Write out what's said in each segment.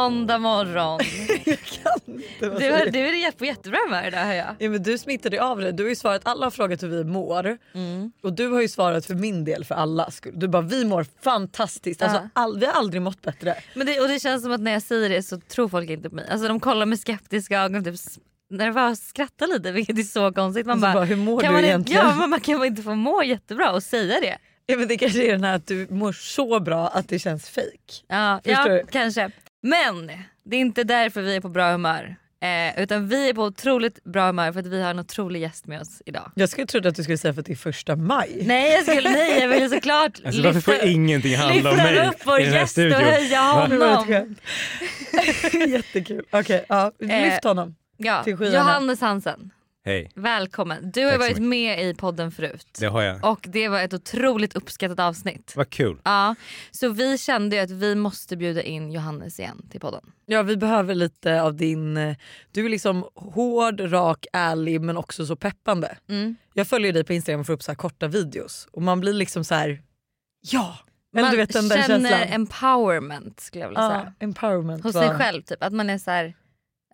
Måndag morgon. Jag kan inte. Du, är- du är på jättebra humör idag hör jag. Ja, men du smittade av det. Du har ju svarat alla har frågat hur vi mår. Mm. Och du har ju svarat för min del för alla skull. Du bara vi mår fantastiskt. Alltså, Ja. all, vi har aldrig mått bättre. Men det, och det känns som att när jag säger det så tror folk inte på mig. Alltså de kollar med skeptiska ögon typ s- nervöst skrattar lite vilket är så konstigt. Man Alltså, bara, bara, hur mår kan du man, inte- egentligen? Ja, man kan man inte få må jättebra och säga det? Ja, men det kanske är den här att du mår så bra att det känns fake. Ja, Förstår ja du? kanske. Men det är inte därför vi är på bra humör. Eh, utan vi är på otroligt bra humör för att vi har en otrolig gäst med oss idag. Jag skulle trodde att du skulle säga för att det är första maj. Nej jag, skulle, nej, jag ville såklart Alltså, varför får ingenting handla om lyfta mig upp vår i den här gäst och studion? höja honom. Jättekul. Okej, ja, Eh, lyft honom. Ja, till. Johannes Hansen, Hej, välkommen. Du har Tack så varit med i podden förut. det har jag. Och det var ett otroligt uppskattat avsnitt. Vad kul. Ja, så vi kände ju att vi måste bjuda in Johannes igen till podden. Ja vi behöver lite av din, eh, du är liksom hård, rak, ärlig men också så peppande. Mm. Jag följer dig på Instagram och får upp så här korta videos och man blir liksom så här. ja! Eller Man du vet den där känner känslan. empowerment skulle jag vilja Ja, säga. empowerment. Hos sig själv typ. Att man är så här,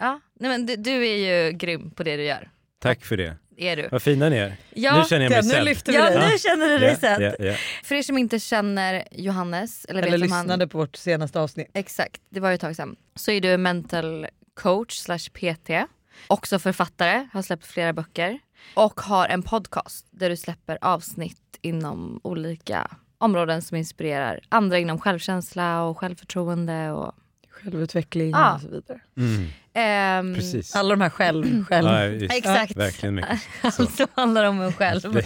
ja, nej men du, du är ju grym på det du gör. Tack för det. Är du. Vad fina ni är. Ja, nu känner jag mig sedd. lyfter vi ja dig. nu känner du dig Ja, sedd. ja, ja. För er som inte känner Johannes eller, Eller vet om han, lyssnade på vårt senaste avsnitt. Exakt, det var ju ett tag sedan. Så är du mental coach slash PT. Också författare, har släppt flera böcker. Och har en podcast där du släpper avsnitt inom olika områden som inspirerar andra inom självkänsla och självförtroende. Och, Självutveckling Ja. och så vidare. Mm, ehm, precis. Alla de här själv, själv. Ja. Exakt. Verkligen mycket. Allt som handlar om en själv.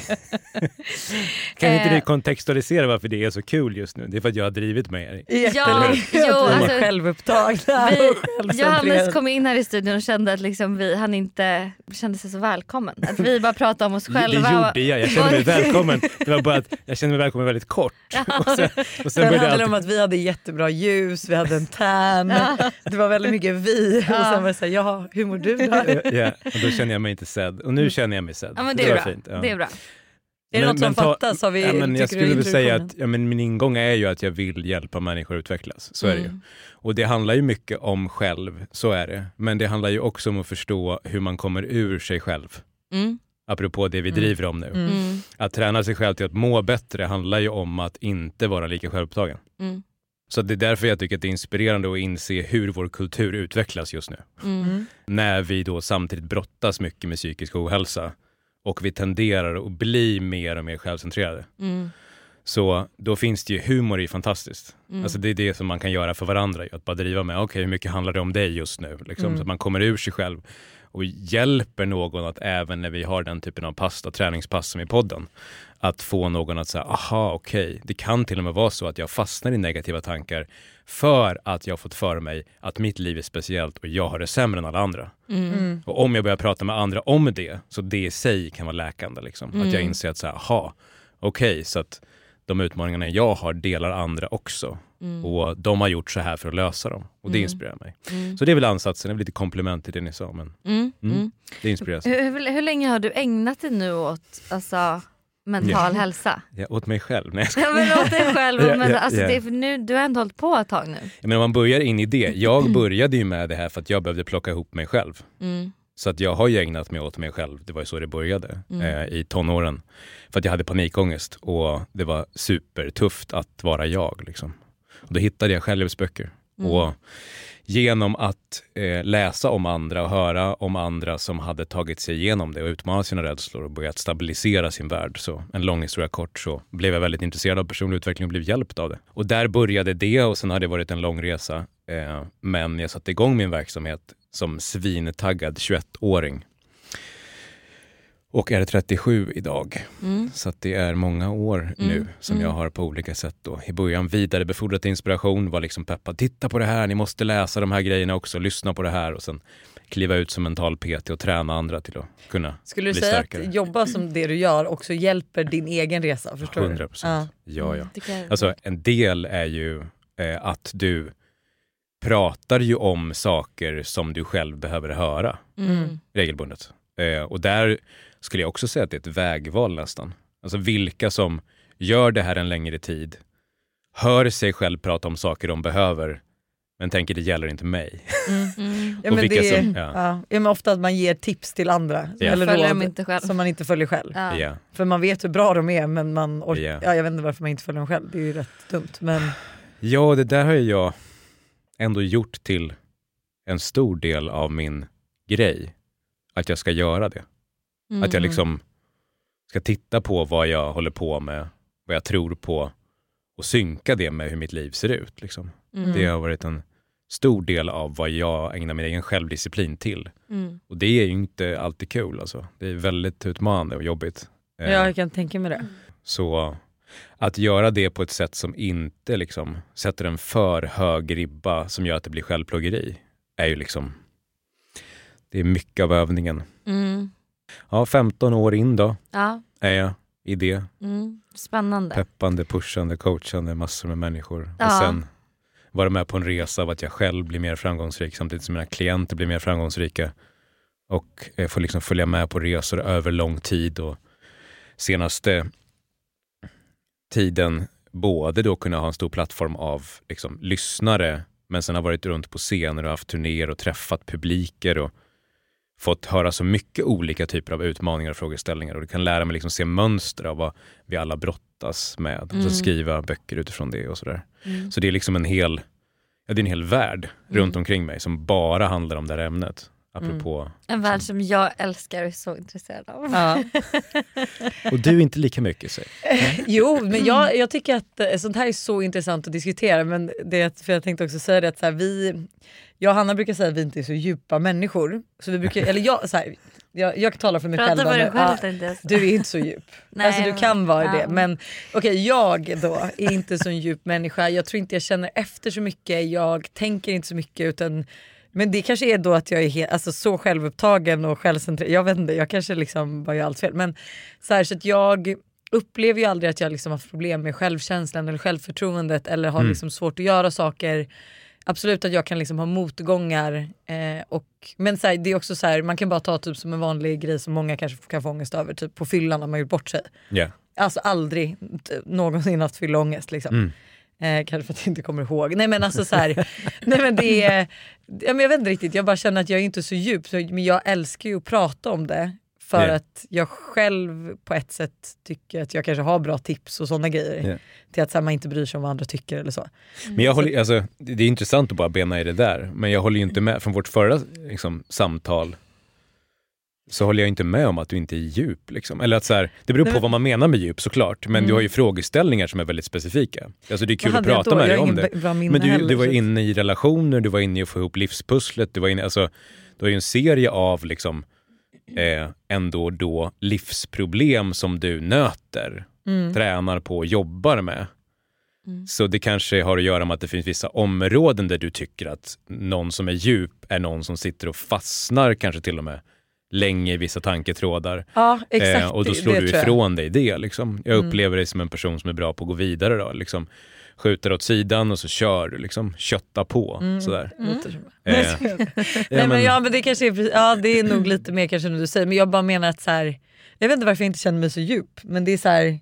Kan inte Eh. du kontextualisera varför det är så kul just nu? Det är för att jag har drivit med er. Ja, jo, alltså, självupptagna vi-. Johannes kom in här i studion och kände att liksom vi, han inte kände sig så välkommen. Att vi bara pratade om oss Det själva. gjorde jag. Jag kände mig välkommen. Det var bara att jag kände mig välkommen väldigt kort. Och sen, och sen Sen började handlade det om att vi hade jättebra ljus, vi hade en tan, Ja. det var väldigt mycket vi. Och sen var det såhär, ja hur mår du då? Ja, och då kände jag mig inte sedd. Och nu känner jag mig sedd. Ja, men det, är var bra. fint. Ja. det är bra. Är det Men- något som ta- fattas? Har vi, Ja, men jag skulle väl säga att ja, men min ingång är ju att jag vill hjälpa människor att utvecklas. Så är det ju. Mm. Och det handlar ju mycket om själv, så är det. Men det handlar ju också om att förstå hur man kommer ur sig själv. Mm. Apropå det vi Mm. driver om nu. Mm. Mm. Att träna sig själv till att må bättre handlar ju om att inte vara lika självupptagen. Så det är därför jag tycker att det är inspirerande att inse hur vår kultur utvecklas just nu. Mm. När vi då samtidigt brottas mycket med psykisk ohälsa och vi tenderar att bli mer och mer självcentrerade. Mm. Så då finns det ju, humor ju fantastiskt. Mm. Alltså det är det som man kan göra för varandra, att bara driva med, okej hur mycket handlar det om dig just nu? Liksom, Mm. Så att man kommer ur sig själv och hjälper någon att även när vi har den typen av pass, träningspass som i podden, att få någon att säga, aha okej, det kan till och med vara så att jag fastnar i negativa tankar för att jag har fått för mig att mitt liv är speciellt och jag har det sämre än alla andra. Mm. Mm. Och om jag börjar prata med andra om det, så det i sig kan vara läkande. Liksom. Att jag Mm. inser att, så här, aha, okej, så att de utmaningarna jag har delar andra också. Mm. Och de har gjort så här för att lösa dem. Och det Mm. inspirerar mig. Mm. Så det är väl ansatsen, det är väl lite komplement till det ni sa, men Mm. Mm. Mm. det inspireras. Hur, hur, hur länge har du ägnat dig nu åt alltså, mental hälsa? Ja, åt mig själv. Nej. Ja, men åt dig själv. Ja, men, ja, alltså, ja. det är för nu, du har ändå hållit på ett tag nu. Men om man börjar in i det. Jag började ju med det här för att jag behövde plocka ihop mig själv. Mm. Så att jag har ju ägnat mig åt mig själv. Det var ju så det började Mm. eh, i tonåren. För att jag hade panikångest och det var supertufft att vara jag. Liksom. Och då hittade jag självhjälpsböcker. Mm. Och genom att eh, läsa om andra och höra om andra som hade tagit sig igenom det och utmanat sina rädslor och börjat stabilisera sin värld. Så en lång historia kort så blev jag väldigt intresserad av personlig utveckling och blev hjälpt av det. Och där började det och sen har det varit en lång resa. Eh, men jag satte igång min verksamhet som svintaggad 21-åring. Och är 37 idag. Mm. Så det är många år Mm, nu som mm. jag har på olika sätt då. i början vidarebefordrat inspiration, var liksom peppad. Titta på det här, ni måste läsa de här grejerna också, lyssna på det här och sen kliva ut som mental PT och träna andra till att kunna Skulle du bli säga starkare. att jobba som det du gör också hjälper din egen resa? Förstår 100 du? procent. Ja, ja. Jag- Alltså en del är ju eh, att du pratar ju om saker som du själv behöver höra Mm. regelbundet. Eh, och där skulle jag också säga att det är ett vägval nästan. Alltså vilka som gör det här en längre tid, hör sig själv prata om saker de behöver men tänker det gäller inte mig. Mm. Ja, Och men vilka det, som- ja. ja. Ja, men ofta att man ger tips till andra Ja. eller Följer råd dem inte själv. som man inte följer själv. Ja. Ja. För man vet hur bra de är men man orkar, Ja. ja, jag vet inte varför man inte följer dem själv. Det är ju rätt dumt. Men ja, det där har jag ändå gjort till en stor del av min grej. Att jag ska göra det. Mm. Att jag liksom ska titta på vad jag håller på med, vad jag tror på och synka det med hur mitt liv ser ut. Liksom. Mm. Det har varit en stor del av vad jag ägnar min egen självdisciplin till. Mm. Och det är ju inte alltid kul alltså. Det är väldigt utmanande och jobbigt. Eh, jag kan tänka mig det. Så att göra det på ett sätt som inte liksom sätter en för hög ribba som gör att det blir självplågeri är ju liksom, det är mycket av övningen. Mm. Ja, 15 år in då Ja. är jag i det. Mm. Spännande. Peppande, pushande, coachande massor med människor. Ja. Och sen vara med på en resa av att jag själv blir mer framgångsrik samtidigt som mina klienter blir mer framgångsrika. Och jag får liksom följa med på resor över lång tid och senaste tiden både då kunna ha en stor plattform av liksom, lyssnare men sen har varit runt på scener och haft turnéer och träffat publiker och fått höra så mycket olika typer av utmaningar och frågeställningar och det kan lära mig liksom se mönster av vad vi alla brottas med och Mm. så skriva böcker utifrån det och sådär. Mm. Så det är liksom en hel, ja, det är en hel värld runt omkring mig som bara handlar om det här ämnet. Apropå, En värld som jag älskar och är så intresserad av. Ja. och du inte lika mycket säg. Jo, men jag, jag tycker att eh, sånt här är så intressant att diskutera. Men det, för jag tänkte också säga det att så här, vi, jag och Hanna brukar säga att vi inte är så djupa människor. Så vi brukar, eller jag, så här, jag, jag talar för mig Prata själv. dig men, själv ja, jag säga. du är inte så djup. Nej, alltså, du men- kan vara ja. det. Men okej, jag då är inte så en djup människa. Jag tror inte jag känner efter så mycket. Jag tänker inte så mycket. utan men det kanske är då att jag är helt, alltså, så självupptagen och självcentrerad. Jag vet inte, jag kanske liksom bara gör allt fel. Men så, här, så att jag upplever ju aldrig att jag liksom haft problem med självkänslan eller självförtroendet eller har Mm. liksom svårt att göra saker. Absolut att jag kan liksom ha motgångar. Eh, och, men så här, det är också så här, man kan bara ta typ som en vanlig grej som många kanske kan få ångest över. Typ på fyllan har man gjort bort sig. Ja. Alltså aldrig någonsin haft fyllångest. Liksom. Mm. Eh, kanske för att jag inte kommer ihåg. Nej men alltså så här, nej men det är, ja, men jag vet inte riktigt, jag bara känner att jag är inte så djup. Så, men jag älskar ju att prata om det. För Ja. att jag själv på ett sätt tycker att jag kanske har bra tips och sådana grejer. Ja. Till att här, man inte bryr sig om vad andra tycker eller så. Men jag håller, alltså, det det är intressant att bara bena i det där, men jag håller ju inte med, från vårt förra liksom, samtal så håller jag inte med om att du inte är djup. Liksom. Eller att så här, det beror på men- vad man menar med djup såklart, men du har ju frågeställningar som är väldigt specifika. Alltså det är kul att prata med dig om det. Men du, heller, du var inne i relationer, du var inne i att få ihop livspusslet, du var inne, alltså, du har ju en serie av liksom, eh, ändå då livsproblem som du nöter, Mm. tränar på och jobbar med. Mm. Så det kanske har att göra med att det finns vissa områden där du tycker att någon som är djup är någon som sitter och fastnar kanske till och med länge i vissa tanketrådar. Ja exakt, Eh, och då slår det du ifrån dig det. Liksom. Jag Mm. upplever dig som en person som är bra på att gå vidare. Då, liksom. Skjuter åt sidan och så kör du, liksom. kötta på. Mm. Sådär. Som- Eh. Ja, Nej, men, ja, men det, kanske är, ja, det är nog lite mer kanske än du säger men jag bara menar att så här, jag vet inte varför jag inte känner mig så djup men det är så här,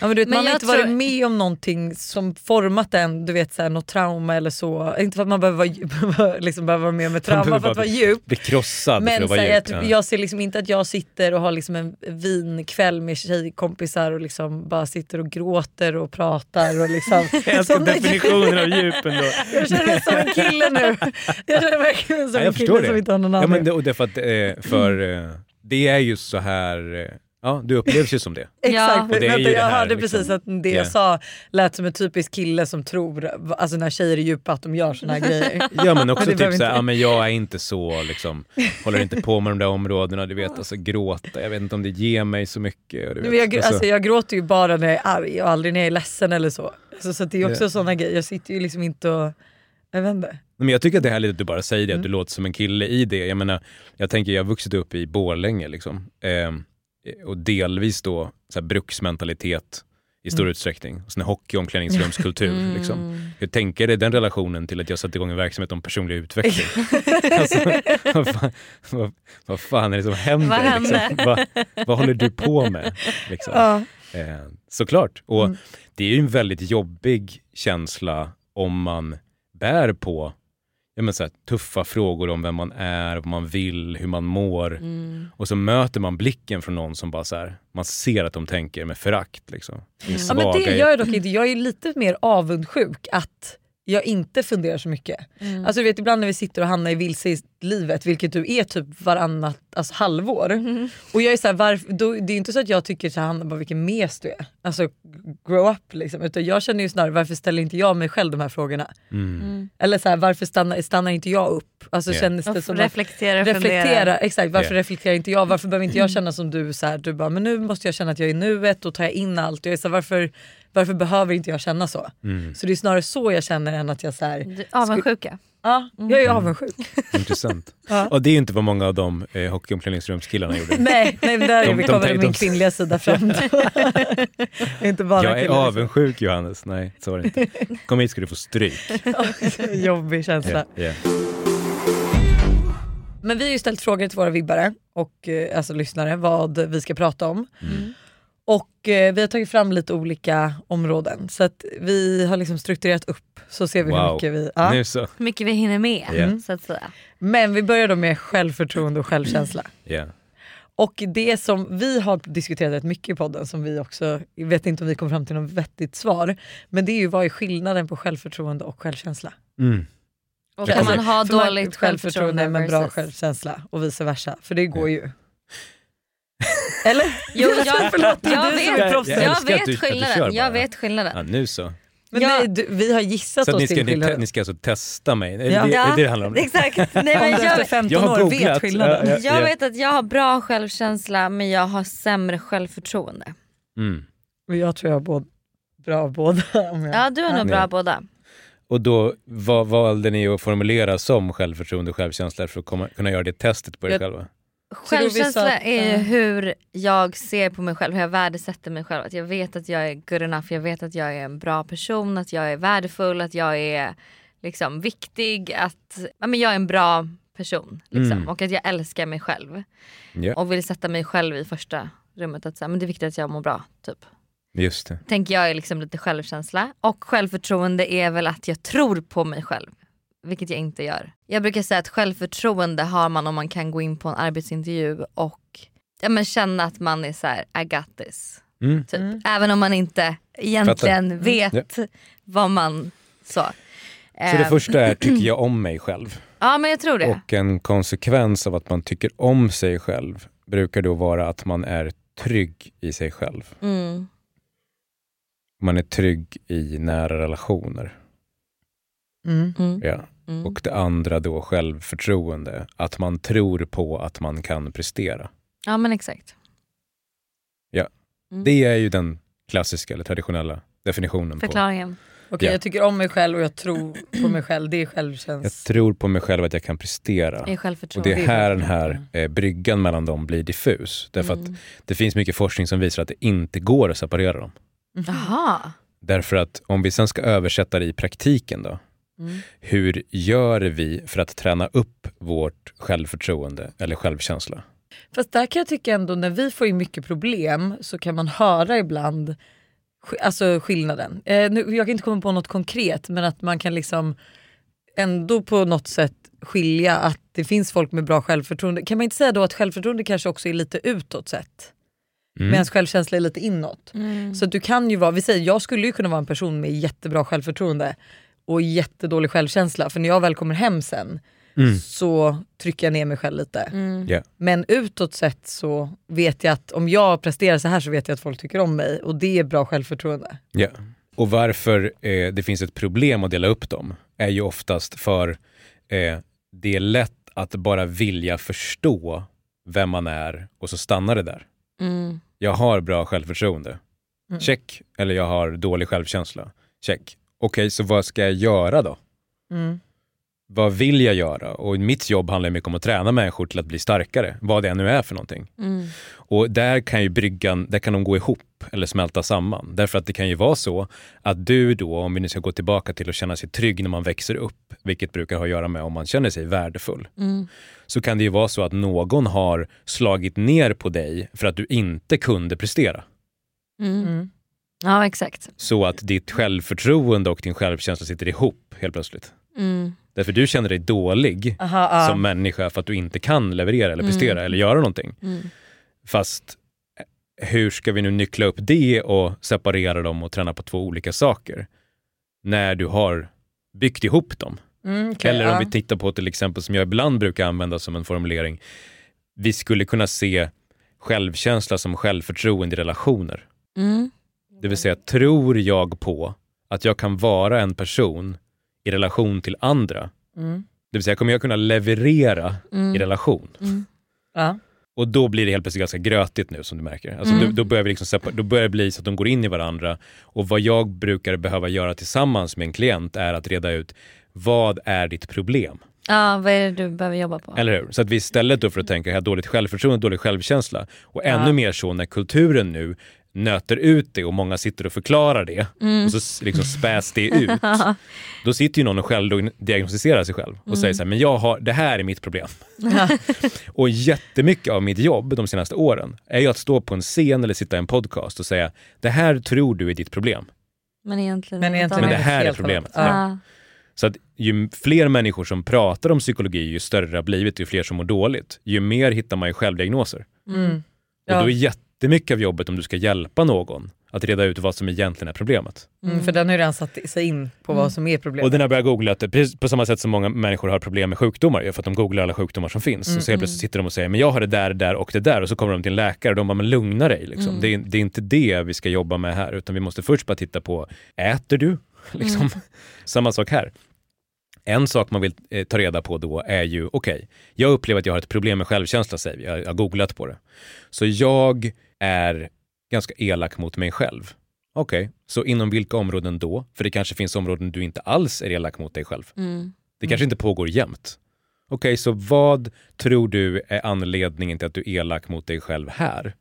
ja, men du vet, Men man har inte tror- varit med om någonting som format en, du vet så här, något trauma eller så. Inte för att man behöver vara, djup, liksom behöver vara med med trauma behöver för att vara djup. Bli krossad för Men att så vara djup. jag, Ja. jag ser liksom inte att jag sitter och har liksom en vinkväll med tjejkompisar och liksom bara sitter och gråter och pratar. Och liksom, Jag älskar definitionen av djup ändå. Jag känner mig som en kille nu. Jag känner mig verkligen som Ja, jag en förstår kille det. som inte har någon Ja, annan. men det, och det är för att, eh, för, eh, det är ju så här, eh, ja du upplevs ju som det. Exakt, Ja. Det Vänta, jag det här, hörde liksom. precis att det Ja. jag sa lät som en typisk kille som tror, alltså när tjejer är djupa att de gör såna här grejer. Ja men också Men typ såhär, ja, men jag är inte så liksom, håller inte på med de där områdena, du vet alltså gråta, jag vet inte om det ger mig så mycket. Du vet, Men jag, alltså, alltså, jag gråter ju bara när jag är arg och aldrig när jag är ledsen eller så. Alltså, så det är också Ja. såna grejer, jag sitter ju liksom inte och, jag vet inte. Men jag tycker att det är härligt att du bara säger det, att du Mm. låter som en kille i det. Jag menar, jag tänker jag har vuxit upp i Borlänge liksom. Eh, och delvis då så här, bruksmentalitet i stor Mm. utsträckning. Och sen hockey, omklädningsrumskultur. Mm. Liksom. Hur tänker du den relationen till att jag satte igång en verksamhet om personlig utveckling? alltså, vad, fan, vad, vad fan är det som händer? Vad hände? Liksom? Vad, vad håller du på med? Liksom? Ja. Eh, såklart. Och Mm. det är ju en väldigt jobbig känsla om man bär på ja, men så här, tuffa frågor om vem man är, vad man vill, hur man mår. Mm. Och så möter man blicken från någon som bara så här, man ser att de tänker med förakt. Liksom. Din Ja, men det gör jag dock inte. Jag är lite mer avundsjuk att jag inte funderar så mycket. Mm. Alltså du vet ibland när vi sitter och hamnar i vilse i livet, vilket du är typ varannat alltså, halvår. Mm. Och jag är så här, varf- då, det är inte så att jag tycker så här, Hanna bara vilken mes du är. Alltså grow up liksom. Utan jag känner ju snarare varför ställer inte jag mig själv de här frågorna? Mm. Eller så här, varför stannar, stannar inte jag upp? Alltså Ja. känns det som att reflektera och reflektera, exakt varför Ja. reflekterar inte jag? Varför behöver inte jag känna som du? Så här, du bara, men nu måste jag känna att jag är i nuet och tar jag in allt. Jag är så här, varför, varför behöver inte jag känna så? Mm. Så det är snarare så jag känner än att jag så här, Avundsjuka. ja, jag är avundsjuk. Intressant. Ja. Och det är inte vad många av de eh, hockeyomklädningsrumskillarna gjorde. nej, nej men där De- är vi de kommer tänk- min de- kvinnliga sida fram. inte bara Jag är killar. avundsjuk Johannes. Nej, så var det inte. Kom hit ska du få stryk. Jobbig känsla. Ja, ja. Men vi har ju ställt frågor till våra vibbare och eh, alltså lyssnare vad vi ska prata om. Mm. Och eh, vi har tagit fram lite olika områden så att vi har liksom strukturerat upp så ser vi hur Wow. mycket vi... Ja. Nu så. Hur mycket vi hinner med Ja. så att säga. Men vi börjar då med självförtroende och självkänsla. Ja. Och det som vi har diskuterat rätt mycket i podden som vi också, jag vet inte om vi kom fram till något vettigt svar, men det är ju vad är skillnaden på självförtroende och självkänsla? Mm. Och kan man ha För dåligt självförtroende men bra versus... självkänsla och vice versa, för det går ju. Eller? Jo, jag, Förlåt, det jag du är vet. Jag jag du- vet du skillnaden. Jag vet skillnaden. ja, nu så. Men Ja. nej, du, vi har gissat Så oss ni ska, till ni, skillnaden. ni ska alltså testa mig? Ja. det, Ja. är det det handlar om? Exakt. Nej, Om men du efter jag, 15 Jag har år vet skillnaden. Ja, ja. jag vet att jag har bra självkänsla men jag har sämre självförtroende. Mm. Och jag tror jag har både, bra båda. Om jag... Ja du har nog Ja. bra båda. Och då vad valde ni att formulera som självförtroende och självkänsla för att komma, kunna göra det testet på er Jag- själva? Självkänsla är hur jag ser på mig själv, hur jag värdesätter mig själv. Att jag vet att jag är good enough, jag vet att jag är en bra person, att jag är värdefull, att jag är liksom viktig, att ja, men jag är en bra person. Liksom. Mm. Och att jag älskar mig själv. Ja, Och vill sätta mig själv i första rummet. Att så här, men det är viktigt att jag mår bra. Typ. just det. Tänker jag är liksom lite självkänsla. Och självförtroende är väl att jag tror på mig själv. Vilket jag inte gör. Jag brukar säga att självförtroende har man om man kan gå in på en arbetsintervju och ja, men känna att man är så här: I got this. Mm. Typ. Mm. Även om man inte egentligen vet vad man så. Så det Eh, första är, tycker jag om mig själv? Ja men jag tror det. Och en konsekvens av att man tycker om sig själv brukar då vara att man är trygg i sig själv. Mm. Man är trygg i nära relationer. Mm. Mm. Ja. Mm. Och det andra då självförtroende. Att man tror på att man kan prestera. Ja men exakt. Mm. Det är ju den klassiska eller traditionella definitionen på Förklaringen. Okej Ja. jag tycker om mig själv och jag tror på mig själv, det är jag självkänsla. tror på mig själv att jag kan prestera. Är Och det är här den här eh, bryggan mellan dem blir diffus. Därför att Mm. det finns mycket forskning som visar att det inte går att separera dem. Jaha. Därför att om vi sen ska översätta det i praktiken då. Mm. Hur gör vi för att träna upp vårt självförtroende eller självkänsla? Fast där kan jag tycka ändå när vi får in mycket problem så kan man höra ibland alltså skillnaden. Eh, nu, jag kan inte komma på något konkret men att man kan liksom ändå på något sätt skilja att det finns folk med bra självförtroende. Kan man inte säga då att självförtroende kanske också är lite utåt sett? Mm. Medan självkänsla är lite inåt. Mm. Så att du kan ju vara, vi säger jag skulle ju kunna vara en person med jättebra självförtroende och jättedålig självkänsla för när jag väl kommer hem sen Mm. så trycker jag ner mig själv lite. Mm. Ja. Men utåt sett så vet jag att om jag presterar så här så vet jag att folk tycker om mig och det är bra självförtroende. Ja. Och varför eh, det finns ett problem att dela upp dem är ju oftast för eh, det är lätt att bara vilja förstå vem man är och så stannar det där. Mm. Jag har bra självförtroende. Mm. Check. Eller jag har dålig självkänsla. Check. Okej, så vad ska jag göra då? Mm. Vad vill jag göra? Och mitt jobb handlar mycket om att träna människor till att bli starkare, vad det nu är för någonting. Mm. Och där kan ju bryggan, där kan de gå ihop eller smälta samman. Därför att det kan ju vara så att du då, om vi nu ska gå tillbaka till att känna sig trygg när man växer upp, vilket brukar ha att göra med om man känner sig värdefull, Mm. så kan det ju vara så att någon har slagit ner på dig för att du inte kunde prestera. Mm. Mm. Ja exakt. Så att ditt självförtroende och din självkänsla sitter ihop helt plötsligt. Mm. Därför du känner dig dålig Aha, ja. som människa för att du inte kan leverera eller prestera Mm. eller göra någonting. Mm. Fast eh, hur ska vi nu nyckla upp det och separera dem och träna på två olika saker? När du har byggt ihop dem. Mm, okej, Eller om ja. vi tittar på till exempel som jag ibland brukar använda som en formulering. Vi skulle kunna se självkänsla som självförtroende i relationer. Mm. Det vill säga, tror jag på att jag kan vara en person i relation till andra? Mm. Det vill säga, kommer jag kunna leverera i Mm. relation? Mm. Ja. Och då blir det helt plötsligt ganska grötigt nu som du märker. Alltså, Mm. då, då, börjar vi liksom då börjar det bli så att de går in i varandra. Och vad jag brukar behöva göra tillsammans med en klient är att reda ut vad är ditt problem? Ja, vad är det du behöver jobba på? Eller hur? Så att vi istället då för att tänka, jag har dåligt självförtroende, dålig självkänsla. Och Ja. ännu mer så när kulturen nu nöter ut det och många sitter och förklarar det Mm. och så liksom späs det ut. Då sitter ju någon och själv diagnostiserar sig själv och säger så här, men jag har, det här är mitt problem. och jättemycket av mitt jobb de senaste åren är ju att stå på en scen eller sitta i en podcast och säga, det här tror du är ditt problem. Men egentligen, Men är egentligen Men det här är problemet. Ja. Så att ju fler människor som pratar om psykologi, ju större det har blivit, ju fler som mår dåligt, ju mer hittar man ju självdiagnoser. Mm. Och Ja. då är jättemycket av jobbet om du ska hjälpa någon att reda ut vad som egentligen är problemet. Mm, för den har ju redan satt sig in på vad som är problemet. Och den har börjat googla, att precis på samma sätt som många människor har problem med sjukdomar, ju, för att de googlar alla sjukdomar som finns. Mm, Och så helt plötsligt sitter de och säger, men jag har det där, det där och det där. Och så kommer de till en läkare och de bara, men lugna dig. Liksom. Mm. Det, är, det är inte det vi ska jobba med här, utan vi måste först bara titta på, äter du? Liksom. Mm. Samma sak här. En sak man vill eh, ta reda på då är ju, okej, jag upplever att jag har ett problem med självkänsla, säger vi. Jag, jag har googlat på det. Så jag är ganska elak mot mig själv. Okej, så inom vilka områden då? För det kanske finns områden du inte alls är elak mot dig själv. Mm. Det kanske inte pågår jämt. Okej, så vad tror du är anledningen till att du är elak mot dig själv här?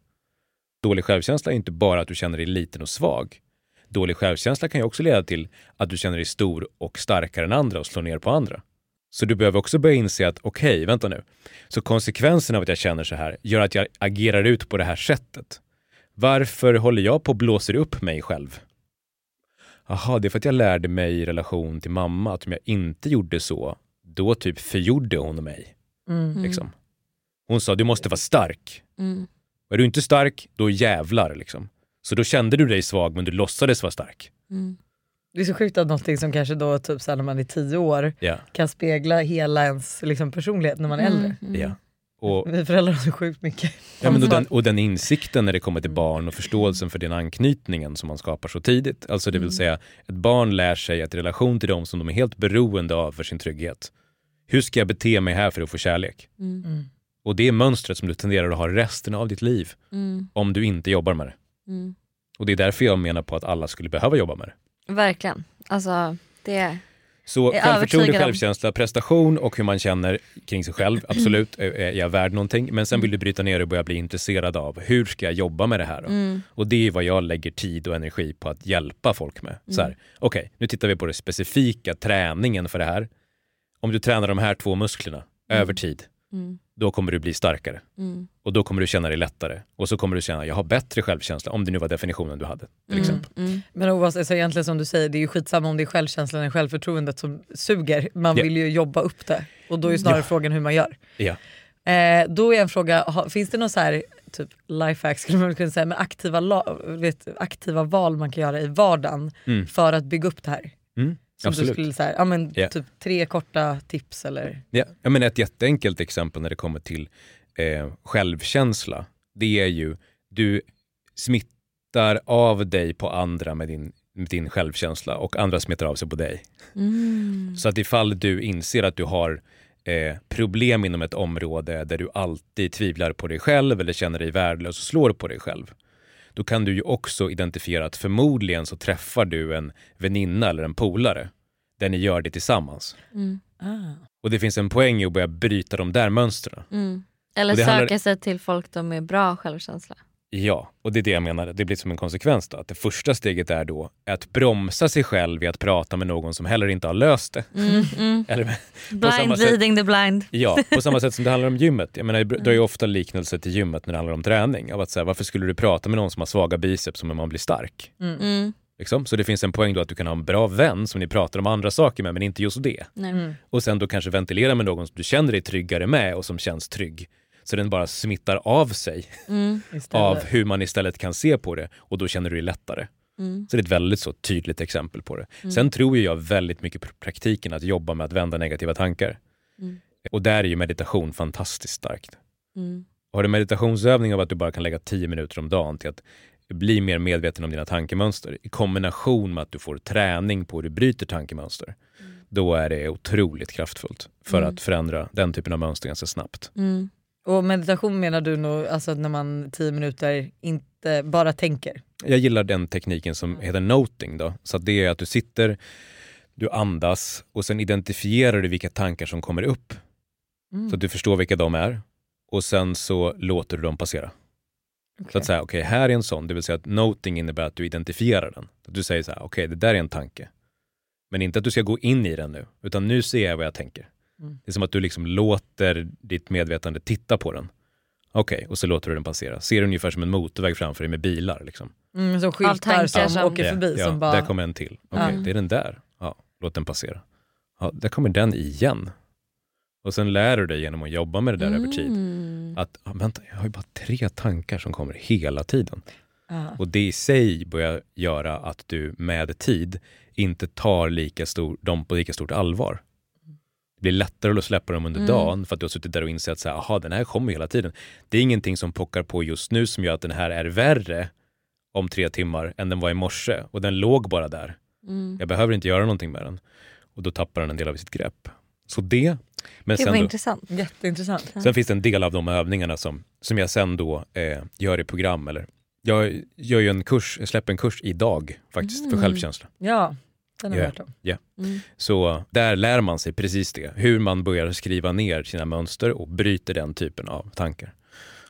Dålig självkänsla är inte bara att du känner dig liten och svag. Dålig självkänsla kan ju också leda till att du känner dig stor och starkare än andra och slår ner på andra. Så du behöver också börja inse att okej, vänta nu. Så konsekvensen av att jag känner så här gör att jag agerar ut på det här sättet. Varför håller jag på och blåser upp mig själv? Jaha, det är för att jag lärde mig i relation till mamma att om jag inte gjorde så, då typ förgjorde hon mig. Mm. Liksom. Hon sa, du måste vara stark. Mm. Är du inte stark, då jävlar. Liksom. Så då kände du dig svag, men du låtsades vara stark. Mm. Det är så sjukt att någonting som kanske då typ så när man är tio år Ja. kan spegla hela ens liksom, personlighet när man är äldre. Mm. ja. Och, Vi föräldrar har så sjukt mycket. ja, men och, den, och den insikten när det kommer till barn och förståelsen för den anknytningen som man skapar så tidigt. Alltså det vill säga, ett barn lär sig att i relation till dem som de är helt beroende av för sin trygghet. Hur ska jag bete mig här för att få kärlek? Mm. Mm. Och det är mönstret som du tenderar att ha resten av ditt liv Mm. om du inte jobbar med det. Mm. Och det är därför jag menar på att alla skulle behöva jobba med det. Verkligen. Alltså, det... Så är självförtroende, övertygad om- självkänsla, prestation och hur man känner kring sig själv, absolut, är jag värd någonting. Men sen vill du bryta ner och börja bli intresserad av hur ska jag jobba med det här? Mm. Och det är vad jag lägger tid och energi på att hjälpa folk med. Så Mm. här, okej, nu tittar vi på det specifika, träningen för det här. Om du tränar de här två musklerna över tid, Mm. då kommer du bli starkare. Mm. Och då kommer du känna dig lättare. Och så kommer du känna, jag har bättre självkänsla, om det nu var definitionen du hade. Till Mm. exempel. Mm. Men oavsett, alltså egentligen som du säger, det är ju skitsamma om det är självkänslan eller självförtroendet som suger. Man Ja. vill ju jobba upp det. Och då är ju snarare Ja. frågan hur man gör. Ja. Eh, då är en fråga, finns det någon så här typ lifehack skulle man kunna säga, med aktiva, vet, aktiva val man kan göra i vardagen Mm. för att bygga upp det här? Mm. Som du Absolut. skulle så här, ja, men, Ja. typ tre korta tips eller? Ja, jag menar ett jätteenkelt exempel när det kommer till eh, självkänsla, det är ju du smittar av dig på andra med din, med din självkänsla och andra smittar av sig på dig. Mm. Så att ifall du inser att du har eh, problem inom ett område där du alltid tvivlar på dig själv eller känner dig värdelös och slår på dig själv, då kan du ju också identifiera att förmodligen så träffar du en väninna eller en polare där ni gör det tillsammans. Mm. Ah. Och det finns en poäng i att börja bryta de där mönstren. Mm. Eller söka handlar- sig till folk de med bra självkänsla. Ja, och det är det jag menar. Det blir som en konsekvens då. Att det första steget är då att bromsa sig själv i att prata med någon som heller inte har löst det. Mm. Mm. Eller, Blind sätt- leading the blind. ja, på samma sätt som det handlar om gymmet. Jag menar, jag drar ju ofta liknelser till gymmet när det handlar om träning. Av att säga, varför skulle du prata med någon som har svaga biceps om man blir stark? Mm. Liksom. Så det finns en poäng då att du kan ha en bra vän som ni pratar om andra saker med men inte just det. Mm. Och sen då kanske ventilera med någon som du känner dig tryggare med och som känns trygg. Så den bara smittar av sig Mm. Av hur man istället kan se på det och då känner du dig lättare. Mm. Så det är ett väldigt så tydligt exempel på det. Sen tror jag väldigt mycket på praktiken att jobba med att vända negativa tankar. Mm. Och där är ju meditation fantastiskt starkt. Mm. Har du meditationsövning av att du bara kan lägga 10 minuter om dagen till att bli mer medveten om dina tankemönster i kombination med att du får träning på hur du bryter tankemönster. Då är det otroligt kraftfullt för Mm. att förändra den typen av mönster ganska snabbt. Mm. Och meditation menar du nog alltså när man 10 minuter inte bara tänker? Jag gillar den tekniken som heter noting. Då. Så det är att du sitter, du andas och sen identifierar du vilka tankar som kommer upp. Mm. Så att du förstår vilka de är. Och sen så låter du dem passera. Så Okej. att säga, okej här är en sån, det vill säga att noting innebär att du identifierar den. Att du säger så här, okej det där är en tanke. Men inte att du ska gå in i den nu, utan nu ser jag vad jag tänker. Mm. Det är som att du liksom låter ditt medvetande titta på den. Okej, och så låter du den passera. Ser du ungefär som en motorväg framför dig med bilar. Liksom. Mm, som skyltar tankar som, som- åker förbi. ja, som bara... Där kommer en till. Okej, Ja. det är den där. Ja, låt den passera. Ja, där kommer den igen. Och sen lär du dig genom att jobba med det där över tid. Mm. Att, ah, vänta, jag har ju bara tre tankar som kommer hela tiden. Ja. Och det i sig börjar göra att du med tid inte tar lika stor, dem på lika stort allvar. Det blir lättare att släppa dem under Mm. dagen för att du har suttit där och insett att aha, den här kommer hela tiden. Det är ingenting som pockar på just nu som gör att den här är värre om tre timmar än den var i morse och den låg bara där. Mm. Jag behöver inte göra någonting med den. Och då tappar den en del av sitt grepp. Så det. Men Gud sen vad då, intressant. Jätteintressant. Sen finns det en del av de övningarna som, som jag sen då eh, gör i program. Eller, jag gör ju en kurs, jag släpper en kurs idag faktiskt för Mm. självkänsla. Ja, den har Ja. jag hört om. Mm. Så där lär man sig precis det. Hur man börjar skriva ner sina mönster och bryter den typen av tankar.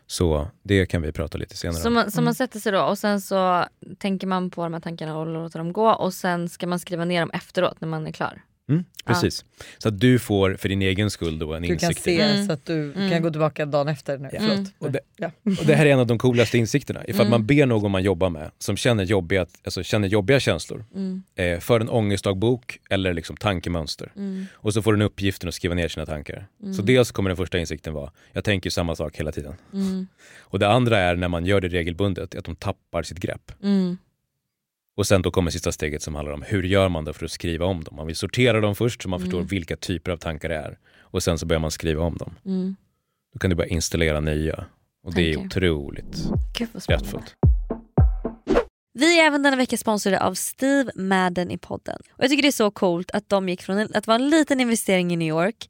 Så det kan vi prata lite senare Så om. man, så Mm. man sätter sig då och sen så tänker man på de här tankarna och låter dem gå och sen ska man skriva ner dem efteråt när man är klar. Mm, precis. Så att du får för din egen skull då en Du kan insikt. i se Mm. så att du Mm. kan gå tillbaka dagen efter. Nu. Ja. Förlåt. Mm. Och det, Ja. Och det här är en av de coolaste insikterna. Ifall Mm. man ber någon man jobbar med som känner jobbiga, alltså känner jobbiga känslor Mm. eh, för en ångestdagbok eller liksom tankemönster. Mm. Och så får den uppgiften att skriva ner sina tankar. Så Mm. dels kommer den första insikten vara, jag tänker samma sak hela tiden. Mm. Och det andra är när man gör det regelbundet, att de tappar sitt grepp. Och sen då kommer sista steget som handlar om hur gör man då för att skriva om dem? Man vill sortera dem först så man förstår Mm. vilka typer av tankar det är. Och sen så börjar man skriva om dem. Mm. Då kan du börja installera nya. Och det är Tankar. otroligt kraftfullt. Vi är även denna vecka sponsrade av Steve Madden i podden. Och Jag tycker det är så coolt att de gick från att vara en liten investering i New York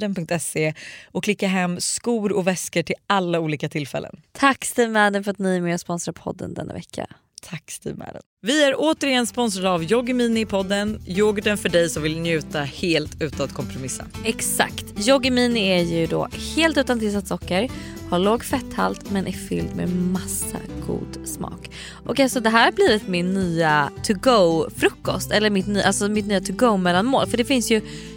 steamadden.se och klicka hem skor och väskor till alla olika tillfällen. Tack Steve Madden för att ni är med och sponsrar podden denna vecka. Tack Steve Madden. Vi är återigen sponsrade av Yoggimini i podden. Yoghurten för dig som vill njuta helt utan att kompromissa. Exakt. Yoggi Mini är ju då helt utan tillsatt socker, har låg fetthalt men är fylld med massa god smak. Och alltså det här har blivit min nya to go frukost eller mitt, nya- alltså mitt nya to go mellanmål för det finns ju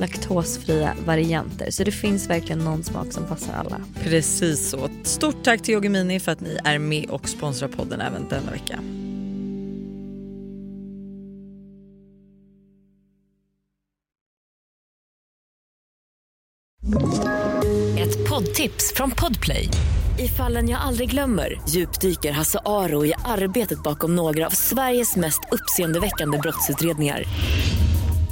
laktosfria varianter. Så det finns verkligen någon smak som passar alla. Precis så. Stort tack till Yoggi Mini för att ni är med och sponsrar podden även denna vecka. Ett poddtips från Podplay. I fallen jag aldrig glömmer djupdyker Hasse Aro i arbetet bakom några av Sveriges mest uppseendeväckande brottsutredningar.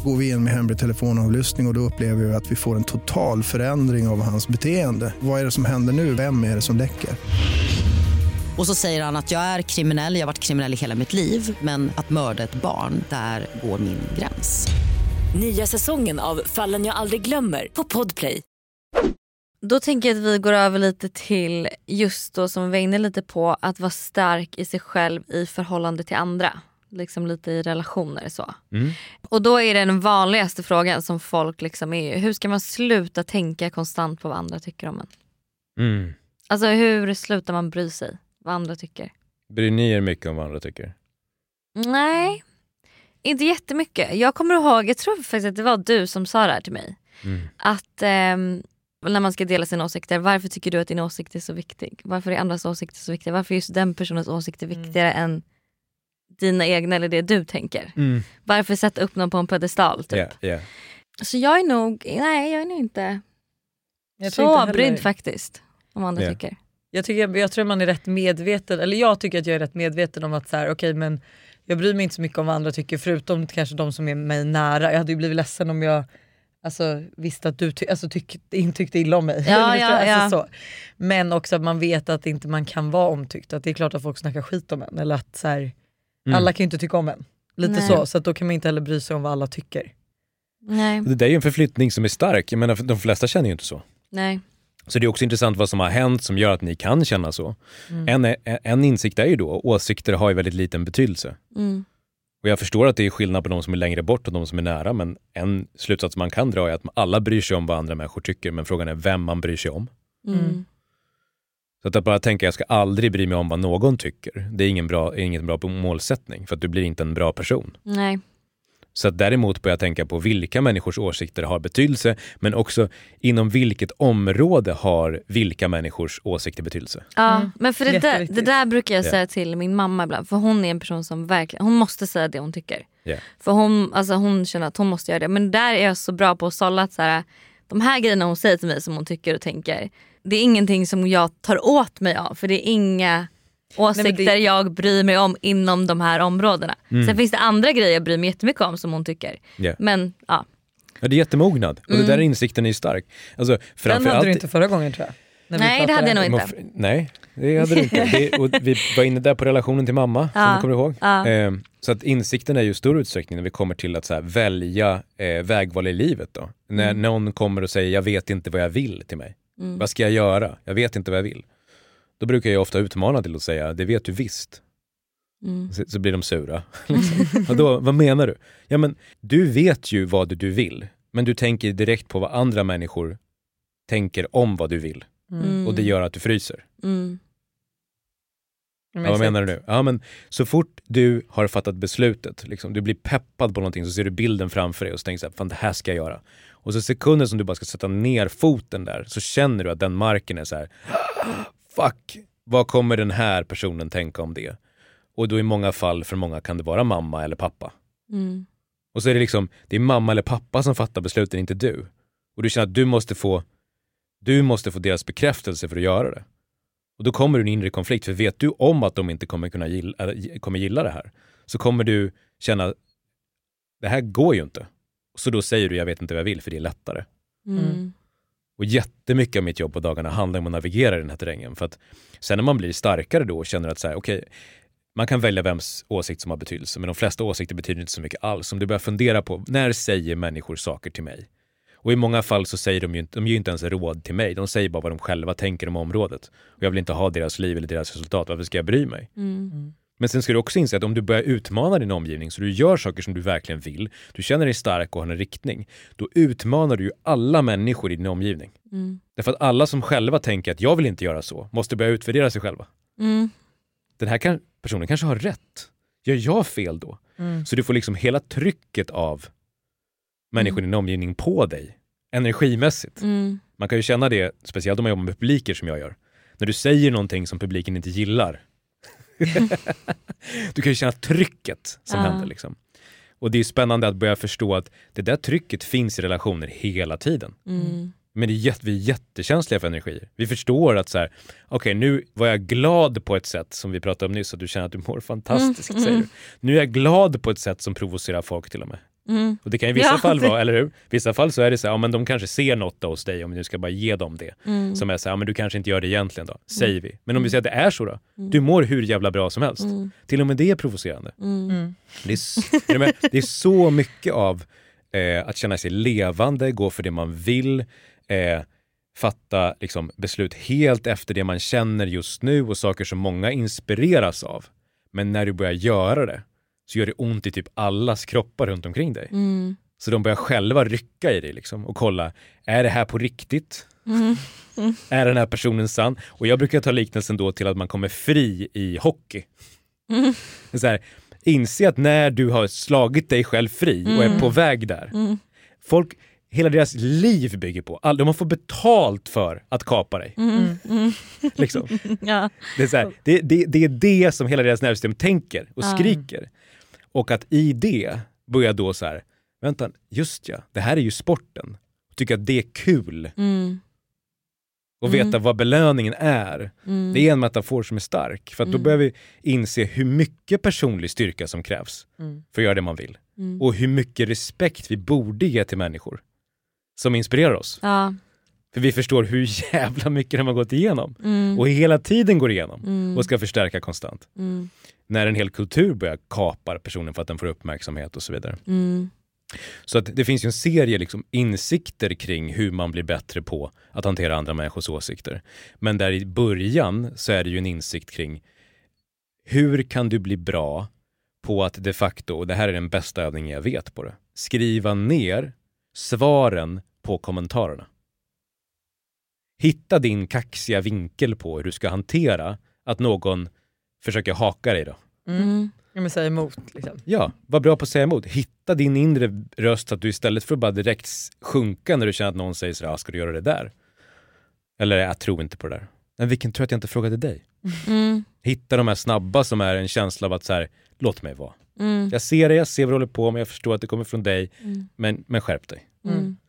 Går vi in med hemlig telefonavlyssning och, och då upplever vi att vi får en total förändring av hans beteende. Vad är det som händer nu? Vem är det som läcker? Och så säger han att jag är kriminell, jag har varit kriminell i hela mitt liv men att mörda ett barn, där går min gräns. Nya säsongen av Fallen jag aldrig glömmer på Podplay. Då tänker jag att vi går över lite till just då som vi var inne lite på att vara stark i sig själv i förhållande till andra. Liksom lite i relationer så. Mm. Och då är den vanligaste frågan som folk liksom är hur ska man sluta tänka konstant på vad andra tycker om en? Mm. Alltså hur slutar man bry sig vad andra tycker? Bryr ni er mycket om vad andra tycker? Nej, inte jättemycket. Jag kommer ihåg, jag tror faktiskt att det var du som sa det här till mig. Mm. Att ehm, när man ska dela sina åsikter, varför tycker du att din åsikt är så viktig? Varför är andras åsikter så viktiga? Varför är just den personens åsikter viktigare än dina egna eller det du tänker? Mm. Varför sätta upp någon på en pedestal? Typ? Yeah, yeah. Så jag är nog, nej jag är nog inte Jag inte så heller- brydd faktiskt. Om andra Ja. tycker. Jag, tycker, jag tror man är rätt medveten, eller jag tycker att jag är rätt medveten om att så här, okej men jag bryr mig inte så mycket om vad andra tycker förutom kanske de som är mig nära. Jag hade ju blivit ledsen om jag alltså, visste att du ty- alltså, tyck, inte tyckte illa om mig. Ja, ja, alltså, ja. Så. Men också att man vet att inte man kan vara omtyckt. Att det är klart att folk snackar skit om en. Eller att så här, Mm. alla kan ju inte tycka om en. Lite Nej. så, så att då kan man inte heller bry sig om vad alla tycker. Nej. Det där är ju en förflyttning som är stark. Jag menar, de flesta känner ju inte så. nej. Så det är också intressant vad som har hänt som gör att ni kan känna så. En, är- en insikt är ju då, åsikter har ju väldigt liten betydelse. Mm. Och jag förstår att det är skillnad på de som är längre bort och de som är nära, men en slutsats man kan dra är att alla bryr sig om vad andra människor tycker, men frågan är vem man bryr sig om. Mm. Så att, bara tänka jag ska aldrig bry mig om vad någon tycker, det är ingen bra, är ingen bra målsättning, för att du blir inte en bra person. Nej. Så att däremot börjar jag tänka på vilka människors åsikter har betydelse, men också inom vilket område har vilka människors åsikter betydelse. Ja, Mm. men för det där, det där brukar jag Ja. säga till min mamma ibland. För hon är en person som verkligen, hon måste säga det hon tycker. Ja. För hon, alltså hon känner att hon måste göra det. Men där är jag så bra på att sålla att så här, de här grejerna hon säger till mig som hon tycker och tänker. Det är ingenting som jag tar åt mig av. För det är inga åsikter det- jag bryr mig om inom de här områdena. Sen finns det andra grejer jag bryr mig jättemycket om som hon tycker. Ja. Men ja, Ja, det är jättemognad och Mm. det där insikten är stark. Alltså, Den hade du allt- inte förra gången tror jag. Nej, det hade jag nog inte. Nej, det hade du inte. Det, och vi var inne där på relationen till mamma, som Ja, du kommer ihåg. ja. Eh, så att insikten är ju stor utsträckning när vi kommer till att så här, välja eh, vägval i livet. Då. När Mm. någon kommer och säger jag vet inte vad jag vill till mig. Mm. Vad ska jag göra? Jag vet inte vad jag vill. Då brukar jag ofta utmana till att säga det vet du visst. Mm. Så, så blir de sura. liksom. Vadå, vad menar du? Ja, men, du vet ju vad du vill, men du tänker direkt på vad andra människor tänker om vad du vill. Mm. Och det gör att du fryser. Mm. Ja, vad menar du nu? Ja, men så fort du har fattat beslutet, liksom, du blir peppad på någonting så ser du bilden framför dig och så tänker du så här, fan det här ska jag göra. Och så sekunden som du bara ska sätta ner foten där så känner du att den marken är så här, fuck, vad kommer den här personen tänka om det? Och då i många fall, för många kan det vara mamma eller pappa. Mm. Och så är det liksom, det är mamma eller pappa som fattar besluten, inte du. Och du känner att du måste få, du måste få deras bekräftelse för att göra det. Och då kommer du en inre konflikt, för vet du om att de inte kommer kunna gilla, kommer gilla det här, så kommer du känna, det här går ju inte. Så då säger du, jag vet inte vad jag vill, för det är lättare. Mm. Och jättemycket av mitt jobb på dagarna handlar om att navigera i den här terrängen. För att sen när man blir starkare då och känner att så här, okej, man kan välja vems åsikt som har betydelse, men de flesta åsikter betyder inte så mycket alls. Om du börjar fundera på, när säger människor saker till mig? Och i många fall så säger de ju inte, de ger inte ens råd till mig, de säger bara vad de själva tänker om området. Och jag vill inte ha deras liv eller deras resultat, varför ska jag bry mig? Mm. Men sen ska du också inse att om du börjar utmana din omgivning så du gör saker som du verkligen vill, du känner dig stark och har en riktning, då utmanar du ju alla människor i din omgivning. Mm. Därför att alla som själva tänker att jag vill inte göra så, måste börja utvärdera sig själva. Mm. Den här kan, personen kanske har rätt. Gör jag fel då? Mm. Så du får liksom hela trycket av människor i din omgivning på dig, energimässigt. Mm. Man kan ju känna det, speciellt om man jobbar med publiker som jag gör. När du säger någonting som publiken inte gillar. du kan ju känna trycket som Ja. händer. Liksom. Och det är spännande att börja förstå att det där trycket finns i relationer hela tiden. Mm. Men det är jätte, vi är jättekänsliga för energier. Vi förstår att så här, okej nu var jag glad på ett sätt som vi pratade om nyss, att du känner att du mår fantastiskt. Mm, Säger du. Nu är jag glad på ett sätt som provocerar folk till och med. Mm. Och det kan i vissa Ja, fall det- vara, eller hur? vissa fall så är det så här, ja, men de kanske ser något hos dig om du ska bara ge dem det. Mm. Som är så här, ja, men du kanske inte gör det egentligen då, säger vi. Men om vi säger att det är så då? Mm. Du mår hur jävla bra som helst. Mm. Till och med det är provocerande. Mm. Mm. Det är, med? det är så mycket av eh, att känna sig levande, gå för det man vill, eh, fatta liksom, beslut helt efter det man känner just nu och saker som många inspireras av. Men när du börjar göra det så gör det ont i typ allas kroppar runt omkring dig. Mm. Så de börjar själva rycka i dig liksom, och kolla, är det här på riktigt? Mm. Är den här personen sann? Och jag brukar ta liknelsen då till att man kommer fri i hockey. Mm. Så här, inse att när du har slagit dig själv fri och är Mm. på väg där. Mm. Folk, hela deras liv bygger på, all, de har fått betalt för att kapa dig. Mm. Mm. Liksom. Ja. Det, är här, det, det, det är det som hela deras nervsystem tänker och skriker. Och att i det börja då så här, vänta, just ja, det här är ju sporten. Tycker att det är kul Mm. och Mm. veta vad belöningen är. Mm. Det är en metafor som är stark. För då Mm. börjar vi inse hur mycket personlig styrka som krävs Mm. för att göra det man vill. Mm. Och hur mycket respekt vi borde ge till människor som inspirerar oss. Ja. För vi förstår hur jävla mycket de har gått igenom Mm. och hela tiden går igenom Mm. och ska förstärka konstant. Mm. När en hel kultur börjar kapa personen för att den får uppmärksamhet och så vidare. Mm. Så att det finns ju en serie liksom insikter kring hur man blir bättre på att hantera andra människors åsikter. Men där i början så är det ju en insikt kring hur kan du bli bra på att de facto, och det här är den bästa övningen jag vet på det, skriva ner svaren på kommentarerna. Hitta din kaxiga vinkel på hur du ska hantera att någon försöker haka dig då. Mm. Mm. Ja, men säga emot liksom. Ja, var bra på att säga emot. Hitta din inre röst så att du istället för att bara direkt sjunka när du känner att någon säger sådär, ah, ska du göra det där? Eller jag tror inte på det där. Men vilken tur att jag inte frågade dig. Mm. Hitta de här snabba som är en känsla av att så här, låt mig vara. Mm. Jag ser det, jag ser vad du håller på med, jag förstår att det kommer från dig, Mm. men, men skärp dig.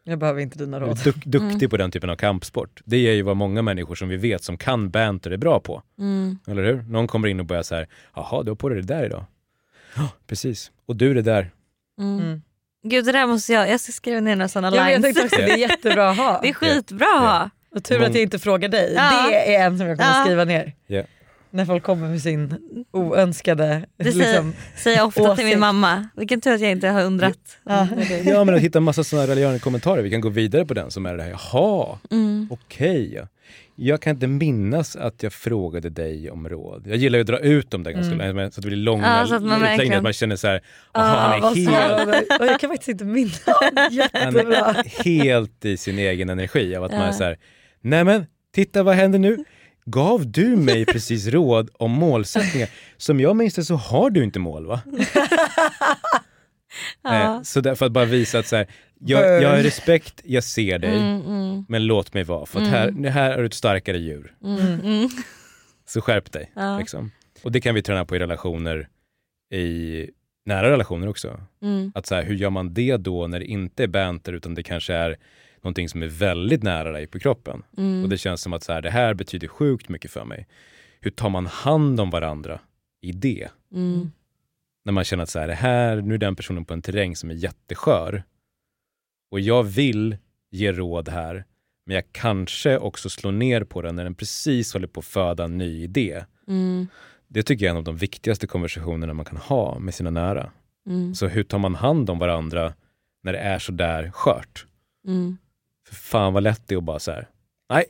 Jag behöver inte dina Du råd. är duk, duktig Mm. på den typen av kampsport. Det är ju vad många människor som vi vet som kan banter är bra på. Mm. Eller hur? Någon kommer in och börjar så här, jaha, du har på dig det där idag. Ja, precis. Och du det där. Mm. Mm. Gud det där måste jag, jag ska skriva ner några sådana jag lines. tänkte också, det är jättebra att ha. Det är skitbra att ha. Och tur att jag inte frågar dig. Ja. Det är en som jag kommer Ja. skriva ner. Ja. När folk kommer med sin oönskade... Det liksom, Säger jag ofta till Åsikt. min mamma. Vilken tur att jag inte har undrat. Ja. Ja men att hitta en massa sådana relevanta kommentarer. Vi kan gå vidare på den som är det här, jaha, Mm. okej. ja. Jag kan inte minnas att jag frågade dig om råd. Jag gillar ju att dra ut dem där ganska Mm. länge, så att det blir långa Ja, så att man utläggningar. verkligen- Att man känner så här, Ah, han, vad är helt, jag kan faktiskt inte minnas. han Jättebra. är helt i sin egen energi av att man är Ja. så här, nej men titta vad händer nu? Gav du mig precis råd om målsättningar? Som jag minns det så har du inte mål va? Ja. Eh, så därför att bara visa att så här, jag, jag har respekt, jag ser dig, Mm, mm, men låt mig vara. För att Mm. här, här är du ett starkare djur. mm, mm. Så skärp dig. Ja. Liksom. Och det kan vi träna på i relationer, i nära relationer också. Att så här, hur gör man det då när det inte är banter utan det kanske är någonting som är väldigt nära dig på kroppen. Mm. Och det känns som att så här, det här betyder sjukt mycket för mig. Hur tar man hand om varandra i det? Mm. När man känner att så här, det här, nu är den personen på en terräng som är jätteskör. Och jag vill ge råd här, men jag kanske också slår ner på den när den precis håller på att föda en ny idé. Mm. Det tycker jag är en av de viktigaste konversationerna man kan ha med sina nära. Mm. Så hur tar man hand om varandra när det är så där skört? Mm. För fan vad lätt det är att bara så här, nej,